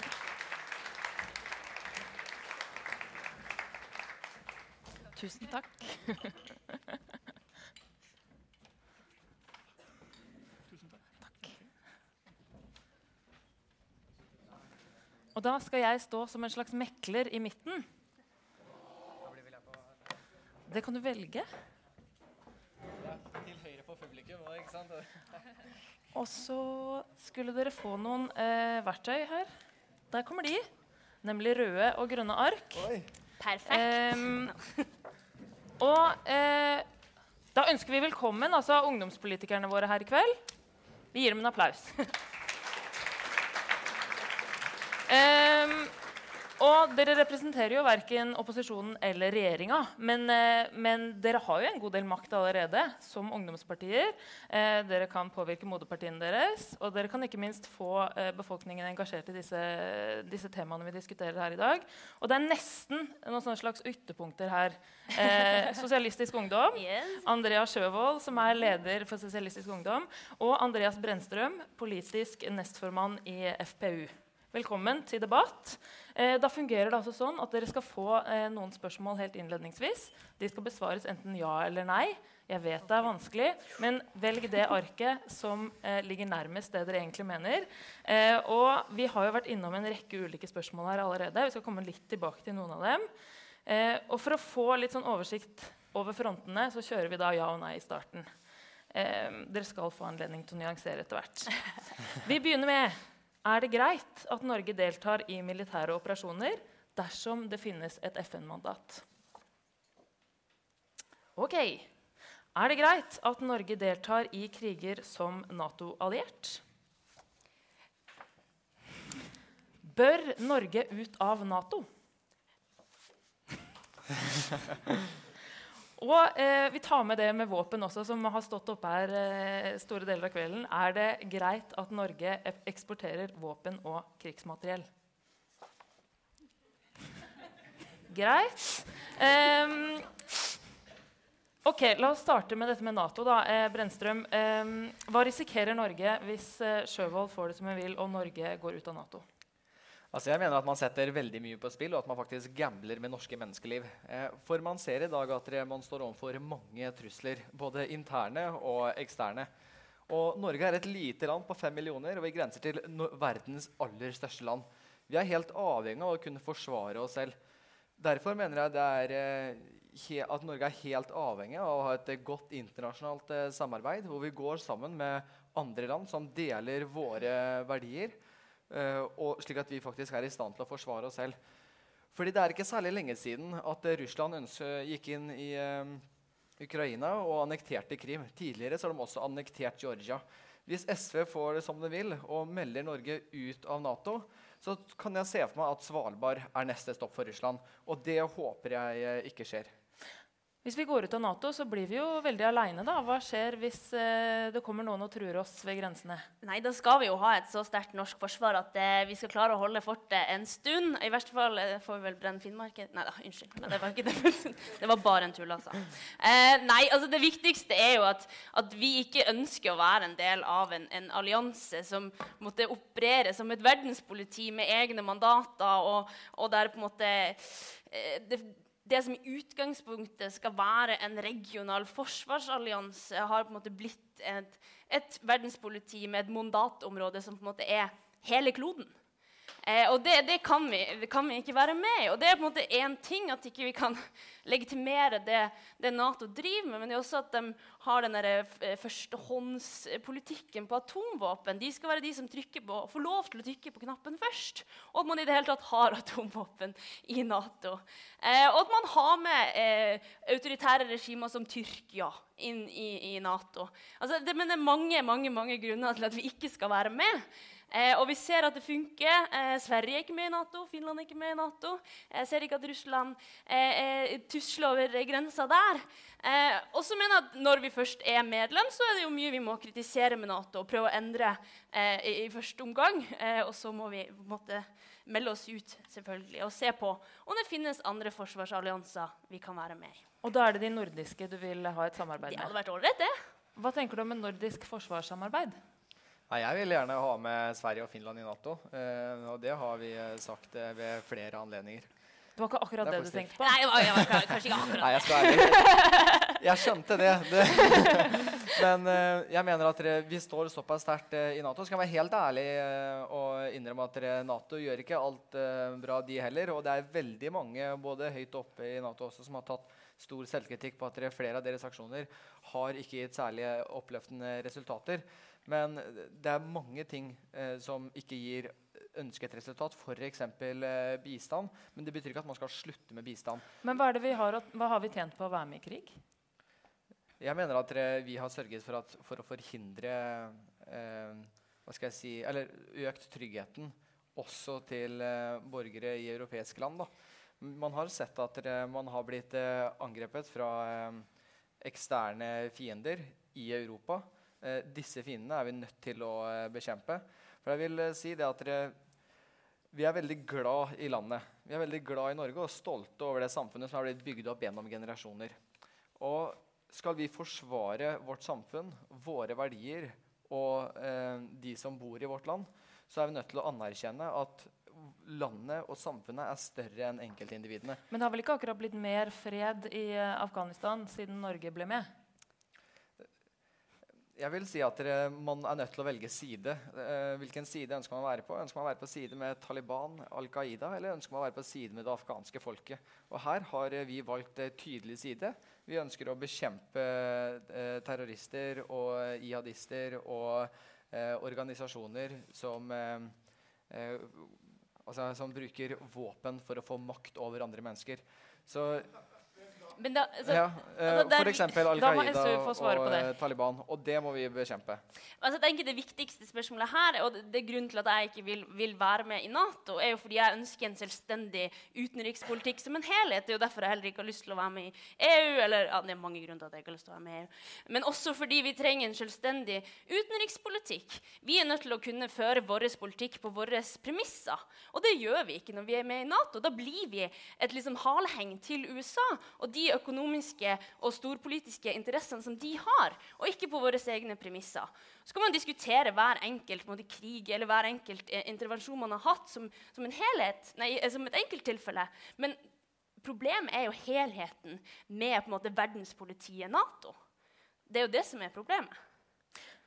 Tusen takk. <laughs> Og da skal jeg stå som en slags mekler i midten. Det kan du velge. Til høyre på publikum ikke sant? <laughs> Og så skulle dere få noen eh, verktøy her. Der kommer de. Nemlig røde og grønne ark. Oi. Perfekt. Um, og eh, da ønsker vi velkommen altså, ungdomspolitikerne våre her i kveld. Vi gir dem en applaus. <laughs> Um, og dere representerer jo verken opposisjonen eller regjeringa. Men, eh, men, dere har jo en god del makt allerede som ungdomspartier. Eh, dere kan påvirke moderpartiene deres, og dere kan ikke minst få eh, befolkningen engasjert i disse, disse, temaene vi diskuterer her i dag. Og det er nesten noen slags ytterpunkter her. Eh, <laughs> Sosialistisk Ungdom. Yes. Andrea Sjøvold, som er leder for Sosialistisk Ungdom. Og Andreas Brennstrøm, politisk nestformann i FPU. Velkommen til debatt. Eh, da fungerer det altså sånn at Dere skal få eh, noen spørsmål helt innledningsvis. De skal besvares enten ja eller nei. Jeg vet det er vanskelig, men velg det arket som eh, ligger nærmest det dere egentlig mener. Eh, og Vi har jo vært innom en rekke ulike spørsmål her allerede. Vi skal komme litt tilbake til noen av dem. Eh, og For å få litt sånn oversikt over frontene så kjører vi da ja og nei i starten. Eh, dere skal få anledning til å nyansere etter hvert. Vi begynner med er det greit at Norge deltar i militære operasjoner dersom det finnes et FN-mandat? Ok. Er det greit at Norge deltar i kriger som Nato-alliert? Bør Norge ut av Nato? <laughs> Og eh, vi tar med det med våpen også, som har stått oppe her eh, store deler av kvelden. Er det greit at Norge eksporterer våpen og krigsmateriell? Greit. Um, ok, La oss starte med dette med Nato. da. Eh, Brennstrøm, um, hva risikerer Norge hvis eh, Sjøvold får det som hun vil, og Norge går ut av Nato? Altså jeg mener at Man setter veldig mye på spill, og at man faktisk gambler med norske menneskeliv. Eh, for man ser i dag at man står overfor mange trusler, både interne og eksterne. Og Norge er et lite land på fem millioner, og vi grenser til no verdens aller største land. Vi er helt avhengig av å kunne forsvare oss selv. Derfor mener jeg er, eh, at Norge er helt avhengig av å ha et godt internasjonalt eh, samarbeid, hvor vi går sammen med andre land som deler våre verdier og slik at vi faktisk er i stand til å forsvare oss selv. Fordi Det er ikke særlig lenge siden at uh, Russland gikk inn i uh, Ukraina og annekterte Krim. Tidligere så har de også annektert Georgia. Hvis SV får det som det vil og melder Norge ut av Nato, så kan jeg se for meg at Svalbard er neste stopp for Russland. Og det håper jeg eh, ikke skjer. Hvis vi går ut av Nato, så blir vi jo veldig aleine. Hva skjer hvis eh, det kommer noen og truer oss ved grensene? Nei, Da skal vi jo ha et så sterkt norsk forsvar at eh, vi skal klare å holde fortet en stund. I verste fall eh, får vi vel brenne Finnmarken. Nei da, unnskyld. Det var det. <laughs> det var bare en tull, altså. Eh, nei, altså det viktigste er jo at, at, vi ikke ønsker å være en del av en, en allianse som måtte operere som et verdenspoliti med egne mandater, og, og der på en måte eh, det, det som i utgangspunktet skal være en regional forsvarsallianse, har på en måte blitt et, et verdenspoliti med et mandatområde som på en måte er hele kloden. Eh, og det, det, kan vi, det, kan vi, ikke være med i. Og det er på en måte én ting at ikke vi kan <laughs> legitimere det, det, Nato driver med, men det er også at de har den eh, førstehåndspolitikken på atomvåpen. De skal være de som på, får lov til å trykke på knappen først. Og at man i det hele tatt har <laughs> atomvåpen i Nato. Eh, og at man har med eh, autoritære regimer som Tyrkia inn i, i Nato. Altså, det, men det er mange, mange, mange grunner til at vi ikke skal være med. Eh, og vi ser at det funker. Eh, Sverige er ikke med i Nato, Finland er ikke med i Nato. Jeg ser ikke at Russland eh, eh tusler over grensa der. Eh, og så mener jeg at Når vi først er medlem, så er det jo mye vi må kritisere med Nato og prøve å endre eh, i, i, første omgang. og så må vi på en måte melde oss ut selvfølgelig, og se på om det finnes andre forsvarsallianser vi kan være med i. Og da er det de nordiske du vil ha et samarbeid med? Det hadde vært ålreit, det. Hva tenker du om et nordisk forsvarssamarbeid? Nei, jeg vil gjerne ha med Sverige og Finland i Nato. Eh, og det har vi eh, sagt eh, ved flere anledninger. Det var ikke akkurat det, det du tenkte på? Nei, jeg var, jeg var kanskje ikke akkurat Nei, jeg skal ærlig. Jeg skjønte det. det. <laughs> Men uh, jeg mener at vi står såpass sterkt uh, i Nato. Så Skal jeg være helt ærlig og innrømme at Nato gjør ikke alt bra, de heller. Og det er veldig mange både høyt oppe i Nato også som har tatt stor selvkritikk på at flere av deres aksjoner har ikke gitt særlig oppløftende resultater. Men det er mange ting eh, som ikke gir ønsket resultat, f.eks. Eh, bistand. Men det betyr ikke at man skal slutte med bistand. Men hva, vi har, hva har vi tjent på å være med i krig? Jeg mener at vi har sørget for, at, for å forhindre eh, hva skal jeg si, eller økt tryggheten også til eh, borgere i europeiske land. Da. Man har sett at man har blitt eh, angrepet fra eh, eksterne fiender i Europa. Eh, disse fiendene er vi nødt til å eh, bekjempe. For jeg vil eh, si det at dere, Vi er veldig glad i landet. Vi er veldig glad i Norge og stolte over det samfunnet som har blitt bygd opp gjennom generasjoner. Og skal vi forsvare vårt samfunn, våre verdier og eh, de som bor i vårt land, så er vi nødt til å anerkjenne at landet og samfunnet er større enn enkeltindividene. Men det har vel ikke akkurat blitt mer fred i Afghanistan siden Norge ble med? Jeg vil si at dere, Man er nødt til å velge side. Eh, hvilken side ønsker man å være på? Ønsker man å være på side med Taliban, Al Qaida, eller ønsker man å være på side med det afghanske folket? Og Her har vi valgt eh, tydelig side. Vi ønsker å bekjempe eh, terrorister og jihadister og eh, organisasjoner som, eh, eh, altså, som bruker våpen for å få makt over andre mennesker. Så da, altså, ja, altså, eksempel Al Qaida og uh, Taliban. Og det må vi bekjempe. Altså, jeg tenker Det viktigste spørsmålet her, og det, det er grunnen til at jeg ikke vil, vil, være med i Nato, er jo fordi jeg ønsker en selvstendig utenrikspolitikk som en helhet. Det er jo derfor jeg heller ikke har lyst til å være med i EU. eller ja, Det er mange grunner til at jeg ikke har lyst til å være med i EU. Men også fordi vi trenger en selvstendig utenrikspolitikk. Vi er nødt til å kunne føre vår politikk på våre premisser. Og det gjør vi ikke når vi er med i Nato. Da blir vi et liksom haleheng til USA. og de økonomiske og storpolitiske interessene som de har, og ikke på våre egne premisser. Så kan man diskutere hver enkelt måte, krig eller hver enkelt eh, intervensjon man har hatt, som, som, en helhet, nei, eh, som et enkelttilfelle. Men problemet er jo helheten med på en måte, verdenspolitiet Nato. Det er jo det som er problemet.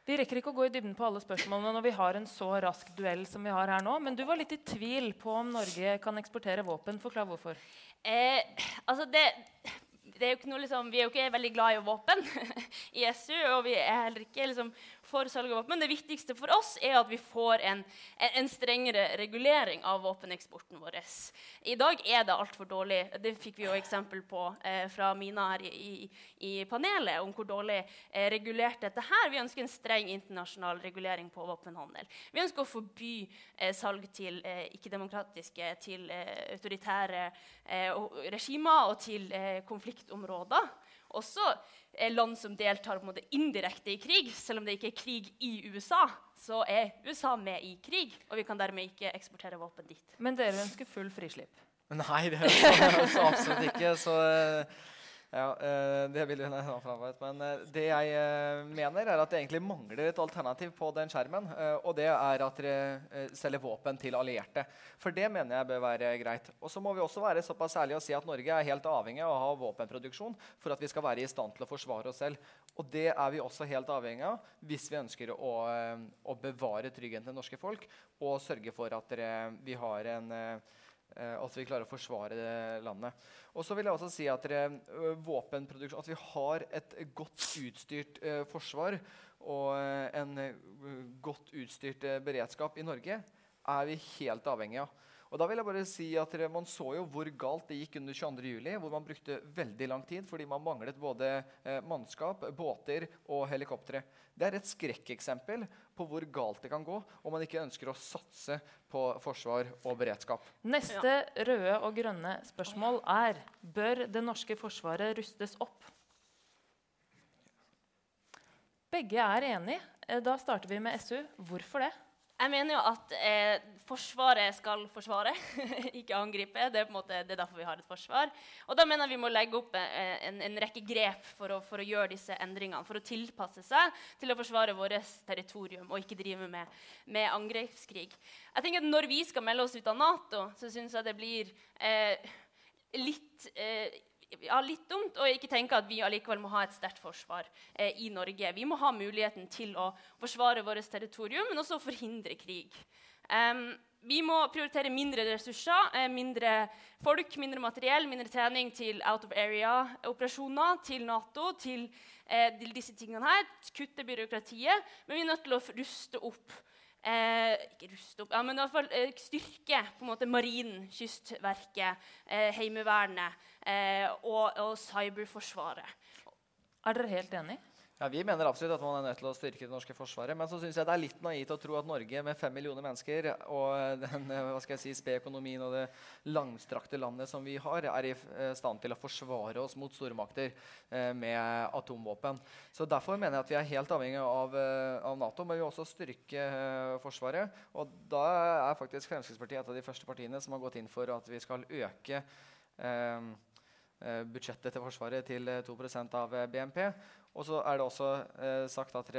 Vi rekker ikke å gå i dybden på alle spørsmålene når vi har en så rask duell som vi har her nå. Men du var litt i tvil på om Norge kan eksportere våpen. Forklar hvorfor. Eh, altså det, er liksom, vi er jo ikke veldig glad i våpen <laughs> i SU. Og vi er heller ikke liksom, for salg av våpen. Det viktigste for oss er at vi får en, en strengere regulering av våpeneksporten vår. I dag er det altfor dårlig. Det fikk vi jo eksempel på eh, fra Mina her i, i, panelet, om hvor dårlig eh, regulert dette her. Vi ønsker en streng internasjonal regulering på våpenhandel. Vi ønsker å forby eh, salg til eh, ikke-demokratiske, til eh, autoritære eh, regimer og til konfliktområder. Også land som deltar på indirekte i krig. Selv om det ikke er krig i USA, så er USA med i krig. Og vi kan dermed ikke eksportere våpen dit. Men dere ønsker full frislipp? Nei, det er så absolutt ikke. Så ja, eh, det vil hun ha framhevet. Men eh, det jeg eh, mener, er at det egentlig mangler et alternativ på den skjermen. Og det er at dere selger våpen til allierte. For det mener jeg bør være greit. Og så må vi også være såpass ærlige og si at Norge er helt avhengig av å ha våpenproduksjon for at vi skal være i stand til å forsvare oss selv. Og det er vi også helt avhengig av hvis vi ønsker å, å bevare tryggheten til norske folk og sørge for at dere, vi har en at vi klarer å forsvare landet. Og så vil jeg også si at dere, våpenproduksjon, at vi har et godt utstyrt eh, forsvar og en uh, godt utstyrt eh, beredskap i Norge, er vi helt avhengig av. Og da vil jeg bare si at Man så jo hvor galt det gikk under 22.07, hvor man brukte veldig lang tid fordi man manglet både eh, mannskap, båter og helikoptre. Det er et skrekkeksempel på hvor galt det kan gå om man ikke ønsker å satse på forsvar og beredskap. Neste røde og grønne spørsmål er bør det norske forsvaret rustes opp. Begge er enige. Eh, da starter vi med SU. Hvorfor det? Jeg mener jo at eh, Forsvaret skal forsvare, <laughs> ikke angripe. Det er, måte, det er derfor vi har et forsvar. Og da mener jeg vi må legge opp eh, en, en, rekke grep for å, for å, gjøre disse endringene. For å tilpasse seg til å forsvare vårt territorium og ikke drive med, med angrepskrig. Jeg tenker at Når vi skal melde oss ut av Nato, så syns jeg det blir eh, litt eh, ja, litt dumt å ikke tenke at vi allikevel må ha et sterkt forsvar eh, i Norge. Vi må ha muligheten til å forsvare vårt territorium, men også forhindre krig. Um, vi må prioritere mindre ressurser, eh, mindre folk, mindre materiell, mindre trening til out of area-operasjoner, til Nato, til, eh, til, disse tingene her. Kutte byråkratiet. Men vi er nødt til å ruste opp Eh, ikke ruste opp, ja, men i hvert fall eh, styrke på en måte marinen, Kystverket, eh, Heimevernet eh, og, og, cyberforsvaret. Er dere helt enig? Ja, Vi mener absolutt at man er nødt til å styrke det norske forsvaret. Men så synes jeg det er litt naivt å tro at Norge med fem millioner mennesker og den hva skal jeg si, spede økonomien og det langstrakte landet som vi har, er i eh, stand til å forsvare oss mot stormakter eh, med atomvåpen. Så Derfor mener jeg at vi er helt avhengig av, eh, av Nato, men vi vil også styrke eh, Forsvaret. Og da er faktisk Fremskrittspartiet et av de første partiene som har gått inn for at vi skal øke eh, eh budsjettet til Forsvaret til 2% av BNP. Og så er det også eh, sagt at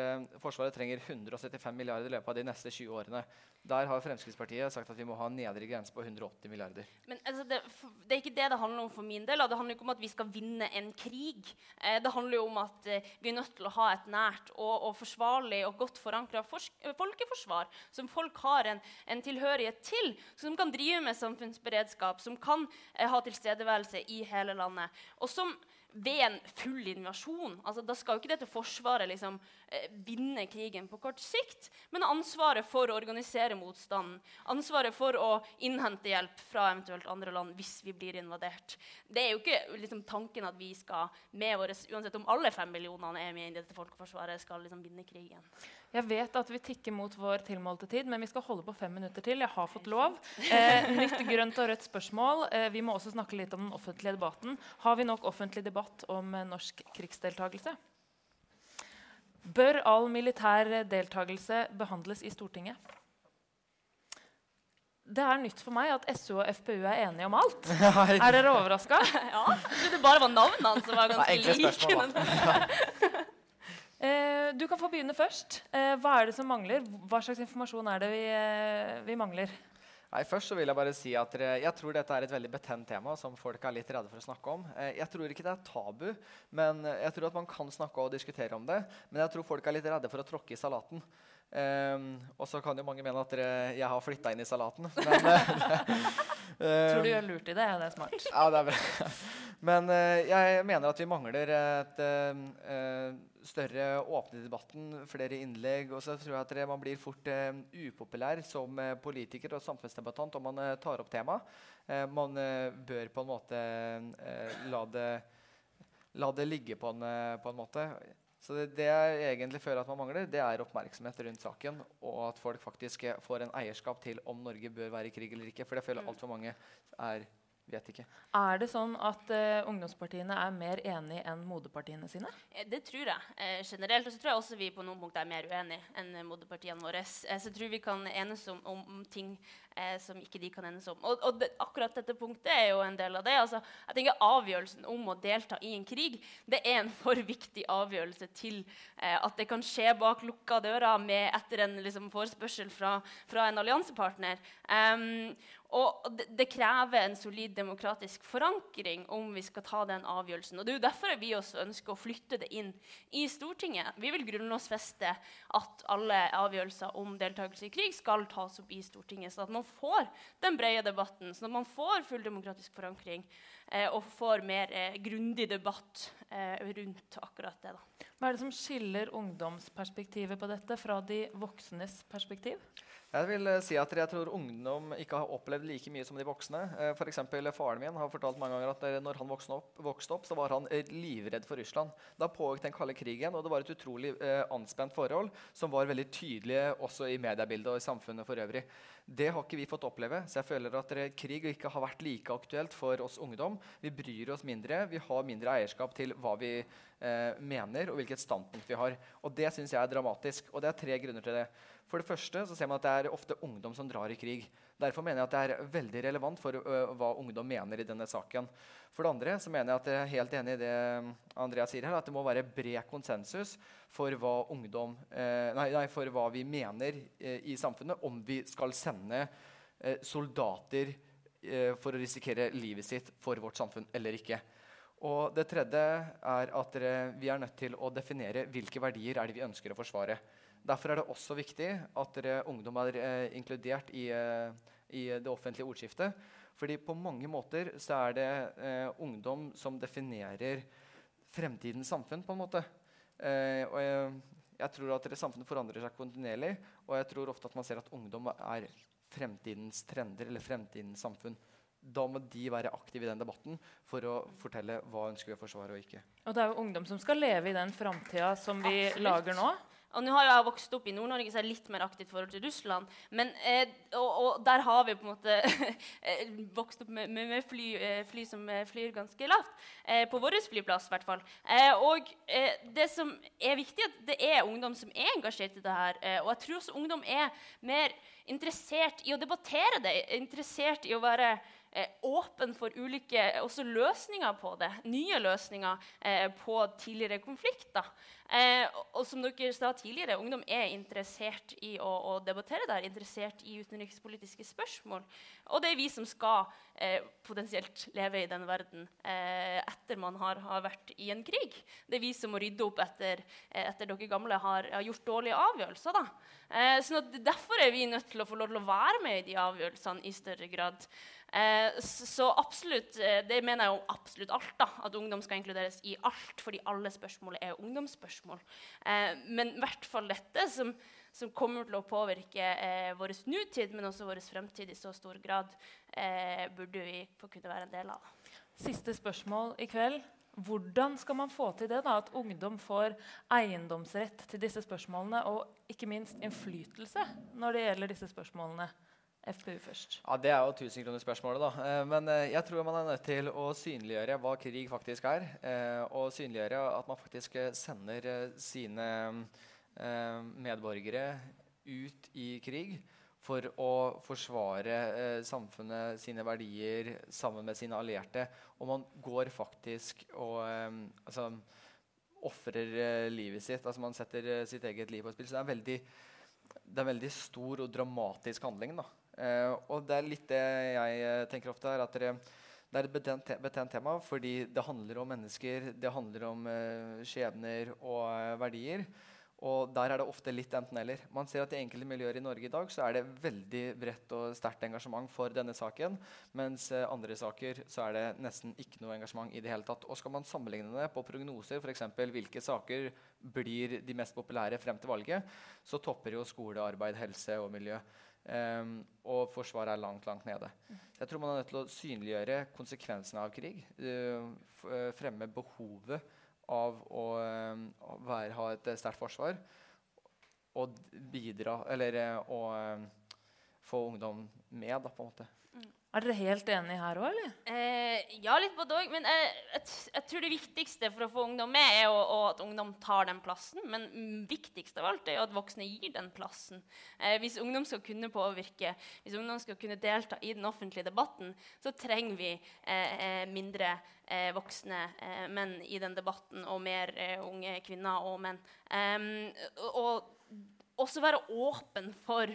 Forsvaret trenger 175 milliarder i løpet av de neste 20 årene. Der har Fremskrittspartiet sagt at vi må ha en nedre grense på 180 milliarder. Men altså, det, det, er ikke det det handler om for min del. Det handler ikke om at vi skal vinne en krig. Eh, det handler jo om at eh, vi er nødt til å ha et nært og, og forsvarlig og godt forankra folkeforsvar som folk har en, en, tilhørighet til, som kan drive med samfunnsberedskap, som kan eh, ha tilstedeværelse i hele landet. og som ved en full invasjon. Altså, da skal jo ikke dette forsvaret liksom, eh, vinne krigen på kort sikt, men ansvaret for å organisere motstanden, ansvaret for å innhente hjelp fra eventuelt andre land hvis vi blir invadert. Det er jo ikke liksom, tanken at vi skal, med våre, uansett om alle fem millionene er med i dette folkeforsvaret, skal liksom, vinne krigen. Jeg vet at vi tikker mot vår tilmålte tid, men vi skal holde på fem minutter til. Jeg har fått lov. Eh, nytt grønt og rødt spørsmål. Eh, vi må også snakke litt om den offentlige debatten. Har vi nok offentlig debatt om eh, norsk krigsdeltakelse? Bør all militær deltakelse behandles i Stortinget? Det er nytt for meg at SU og FPU er enige om alt. <laughs> Er dere overraska? <laughs> ja. Jeg trodde det bare var navnene som var ganske like. <laughs> Eh, du kan få begynne først. Eh, hva er det som mangler? Hva slags informasjon er det vi, eh, vi mangler? Nei, først så vil Jeg bare si at jeg tror dette er et veldig betent tema som folk er litt redde for å snakke om. Jeg tror ikke det er tabu, men jeg tror at man kan snakke og diskutere om det. Men jeg tror folk er litt redde for å tråkke i salaten. Um, og så kan jo mange mene at jeg har flytta inn i salaten. Men, <laughs> <laughs> Tror du gjør lurt i det? Det er smart. Ja, det er bra. Men uh, jeg mener at vi mangler et uh, større åpne debatten, flere innlegg. Og så tror jeg at man blir fort uh, upopulær som politiker og samfunnsdebattant om man tar opp temaet. man bør på en måte la det, la det ligge på en, på en måte. Så det, det, jeg egentlig føler at man mangler, det er oppmerksomhet rundt saken. Og at folk faktisk får en eierskap til om Norge bør være i krig eller ikke. For det føler mm. altfor mange er vet ikke. Er det sånn at uh, ungdomspartiene er mer enige enn moderpartiene sine? Eh, det tror jeg eh, generelt. Og så tror jeg også vi på noen punkter er mer uenige enn moderpartiene våre. Eh, så jeg tror vi kan enes om, om ting eh, som ikke de kan enes om. Og, og det, akkurat dette punktet er jo en del av det. Altså, jeg tenker Avgjørelsen om å delta i en krig det er en for viktig avgjørelse til eh, at det kan skje bak lukka dører med, etter en liksom, forespørsel fra, fra en alliansepartner. Um, og det, det, krever en solid demokratisk forankring om vi skal ta den avgjørelsen. Og Det er jo derfor vi også ønsker å flytte det inn i Stortinget. Vi vil grunnlovfeste at alle avgjørelser om deltakelse i krig skal tas opp i Stortinget, sånn at man får den brede debatten, sånn at man får full demokratisk forankring eh, og får mer eh, grundig debatt rundt akkurat det. Da. Hva er det som skiller ungdomsperspektivet på dette fra de voksnes perspektiv? Jeg vil eh, si at jeg tror ungdom ikke har opplevd like mye som de voksne. Eh, for eksempel, Faren min har fortalt mange ganger at eh, når han vokste opp, vokste opp så var han livredd for Russland. Da pågikk den kalde krigen, og det var et utrolig eh, anspent forhold som var veldig tydelig også i mediebildet og i samfunnet for øvrig. Det har ikke vi fått oppleve. Så jeg føler at krig ikke har vært like aktuelt for oss ungdom. Vi bryr oss mindre. Vi har mindre eierskap til hva vi eh, mener, og hvilket standpunkt vi har. Og det syns jeg er dramatisk. Og det er tre grunner til det. For det første så ser man at det er ofte ungdom som drar i krig. Derfor mener jeg at det er veldig relevant for ø, hva ungdom mener i denne saken. For det andre så mener jeg at jeg er helt enig i det Andreas sier her, at det må være bred konsensus for hva, ungdom, eh, nei, nei, for hva vi mener eh, i samfunnet, om vi skal sende soldater for å risikere livet sitt for vårt samfunn eller ikke. Og det tredje er at vi er nødt til å definere hvilke verdier er det vi ønsker å forsvare. Derfor er det også viktig at dere, ungdom er eh, inkludert i, eh, i, det offentlige ordskiftet. Fordi på mange måter så er det eh, ungdom som definerer fremtidens samfunn. på en måte. Og jeg, jeg, tror at samfunnet forandrer seg kontinuerlig. Og jeg tror ofte at man ser at ungdom er fremtidens trender eller fremtidens samfunn. Da må de være aktive i den debatten for å fortelle hva ønsker vi å forsvare og ikke. Og det er jo ungdom som skal leve i den framtida som vi Absolutt. lager nå. Og nå har jeg vokst opp i Nord-Norge, så jeg er litt mer aktivt forhold til Russland. Men, eh, og, og, der har vi på en måte <laughs> eh, vokst opp med, med fly, eh, fly, som eh, flyr ganske lavt. Eh, på vår flyplass, i hvert fall. Eh, og det som er viktig, at det er ungdom som er engasjert i det her. og jeg tror også ungdom er mer interessert i å debattere det, interessert i å være åpen for ulike løsninger på det. Nye løsninger eh, på tidligere konflikter. Eh, og som dere sa tidligere, Ungdom er interessert i å, å debattere der, interessert i utenrikspolitiske spørsmål. Og det er vi som skal eh, potensielt leve i den verden eh, etter man har, har, vært i en krig. Det er vi som må rydde opp etter, eh, etter dere gamle har, har, gjort dårlige avgjørelser. Da. Eh, sånn derfor er vi nødt til å få lov til å være med i de avgjørelsene i større grad. Eh, så absolutt, eh, det mener jeg om absolutt alt. da, At ungdom skal inkluderes i alt, fordi alle spørsmål er ungdomsspørsmål. Eh, men i hvert fall dette, som, som kommer til å påvirke vår nutid, men også vår fremtid i så stor grad, burde vi få kunne være en del av. Siste spørsmål i kveld. Hvordan skal man få til det? da, At ungdom får eiendomsrett til disse spørsmålene, og ikke minst innflytelse når det gjelder disse spørsmålene? FPU først. Ja, Det er jo tusenkronersspørsmålet. da. Eh, men eh, jeg tror man er nødt til å synliggjøre hva krig faktisk er. Eh, og synliggjøre at man faktisk sender sine medborgere ut i krig for å forsvare samfunnet, sine verdier, sammen med sine allierte. Og man går faktisk og altså, ofrer livet sitt. altså Man setter sitt eget liv på spill. Så det er, veldig, det er en veldig stor og dramatisk handling. da. Uh, og det er litt det jeg uh, tenker ofte er at det, det er et betent, te betent, tema fordi det handler om mennesker, det handler om uh, skjebner og verdier. Og der er det ofte litt enten-eller. Man ser at I enkelte miljøer i Norge i dag så er det veldig bredt og sterkt engasjement for denne saken. Mens eh, andre saker så er det nesten ikke noe engasjement i det hele tatt. Og skal man sammenligne det på prognoser, f.eks. hvilke saker blir de mest populære frem til valget, så topper jo skole, arbeid, helse og miljø. Um, og Forsvaret er langt langt nede. Så jeg tror man er nødt til å synliggjøre konsekvensene av krig. Uh, fremme behovet av å, um, å være, ha et sterkt forsvar og bidra Eller eh, å um, få ungdom med, da, på en måte. Er dere helt enige her òg, eller? Eh, ja, litt både òg. Men jeg, jeg, jeg, tror det viktigste for å få ungdom med, er å, å, at ungdom tar den plassen. Men viktigst av alt er at voksne gir den plassen. Eh, hvis ungdom skal kunne påvirke, hvis ungdom skal kunne delta i den offentlige debatten, så trenger vi eh, eh, mindre eh, voksne menn i den debatten, og mer unge kvinner og menn. og også være åpen for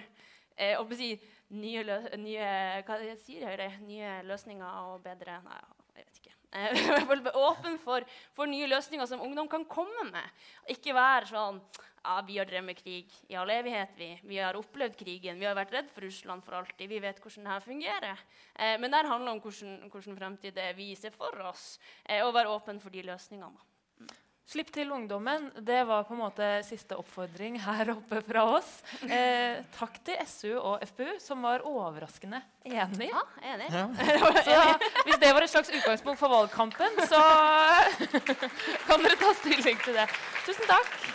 å si, nye, nye, hva sier Høyre? nye løsninger og bedre Nei, jeg vet ikke. <laughs> Åpen for, for, nye løsninger som ungdom kan komme med. Ikke være sånn ja, Vi har drevet med krig i all evighet. Vi, vi har opplevd krigen. Vi har vært redd for Russland for alltid. Vi vet hvordan dette fungerer. Eh, men det handler om hvordan, hvordan fremtid vi ser for oss, eh, og være åpen for de løsningene. Slipp til ungdommen. Det var på en måte siste oppfordring her oppe fra oss. Eh, takk til SU og FPU, som var overraskende enig. Ja, enig. Ja. <laughs> så hvis det var et slags utgangspunkt for valgkampen, så <laughs> kan dere ta stilling til det. Tusen takk.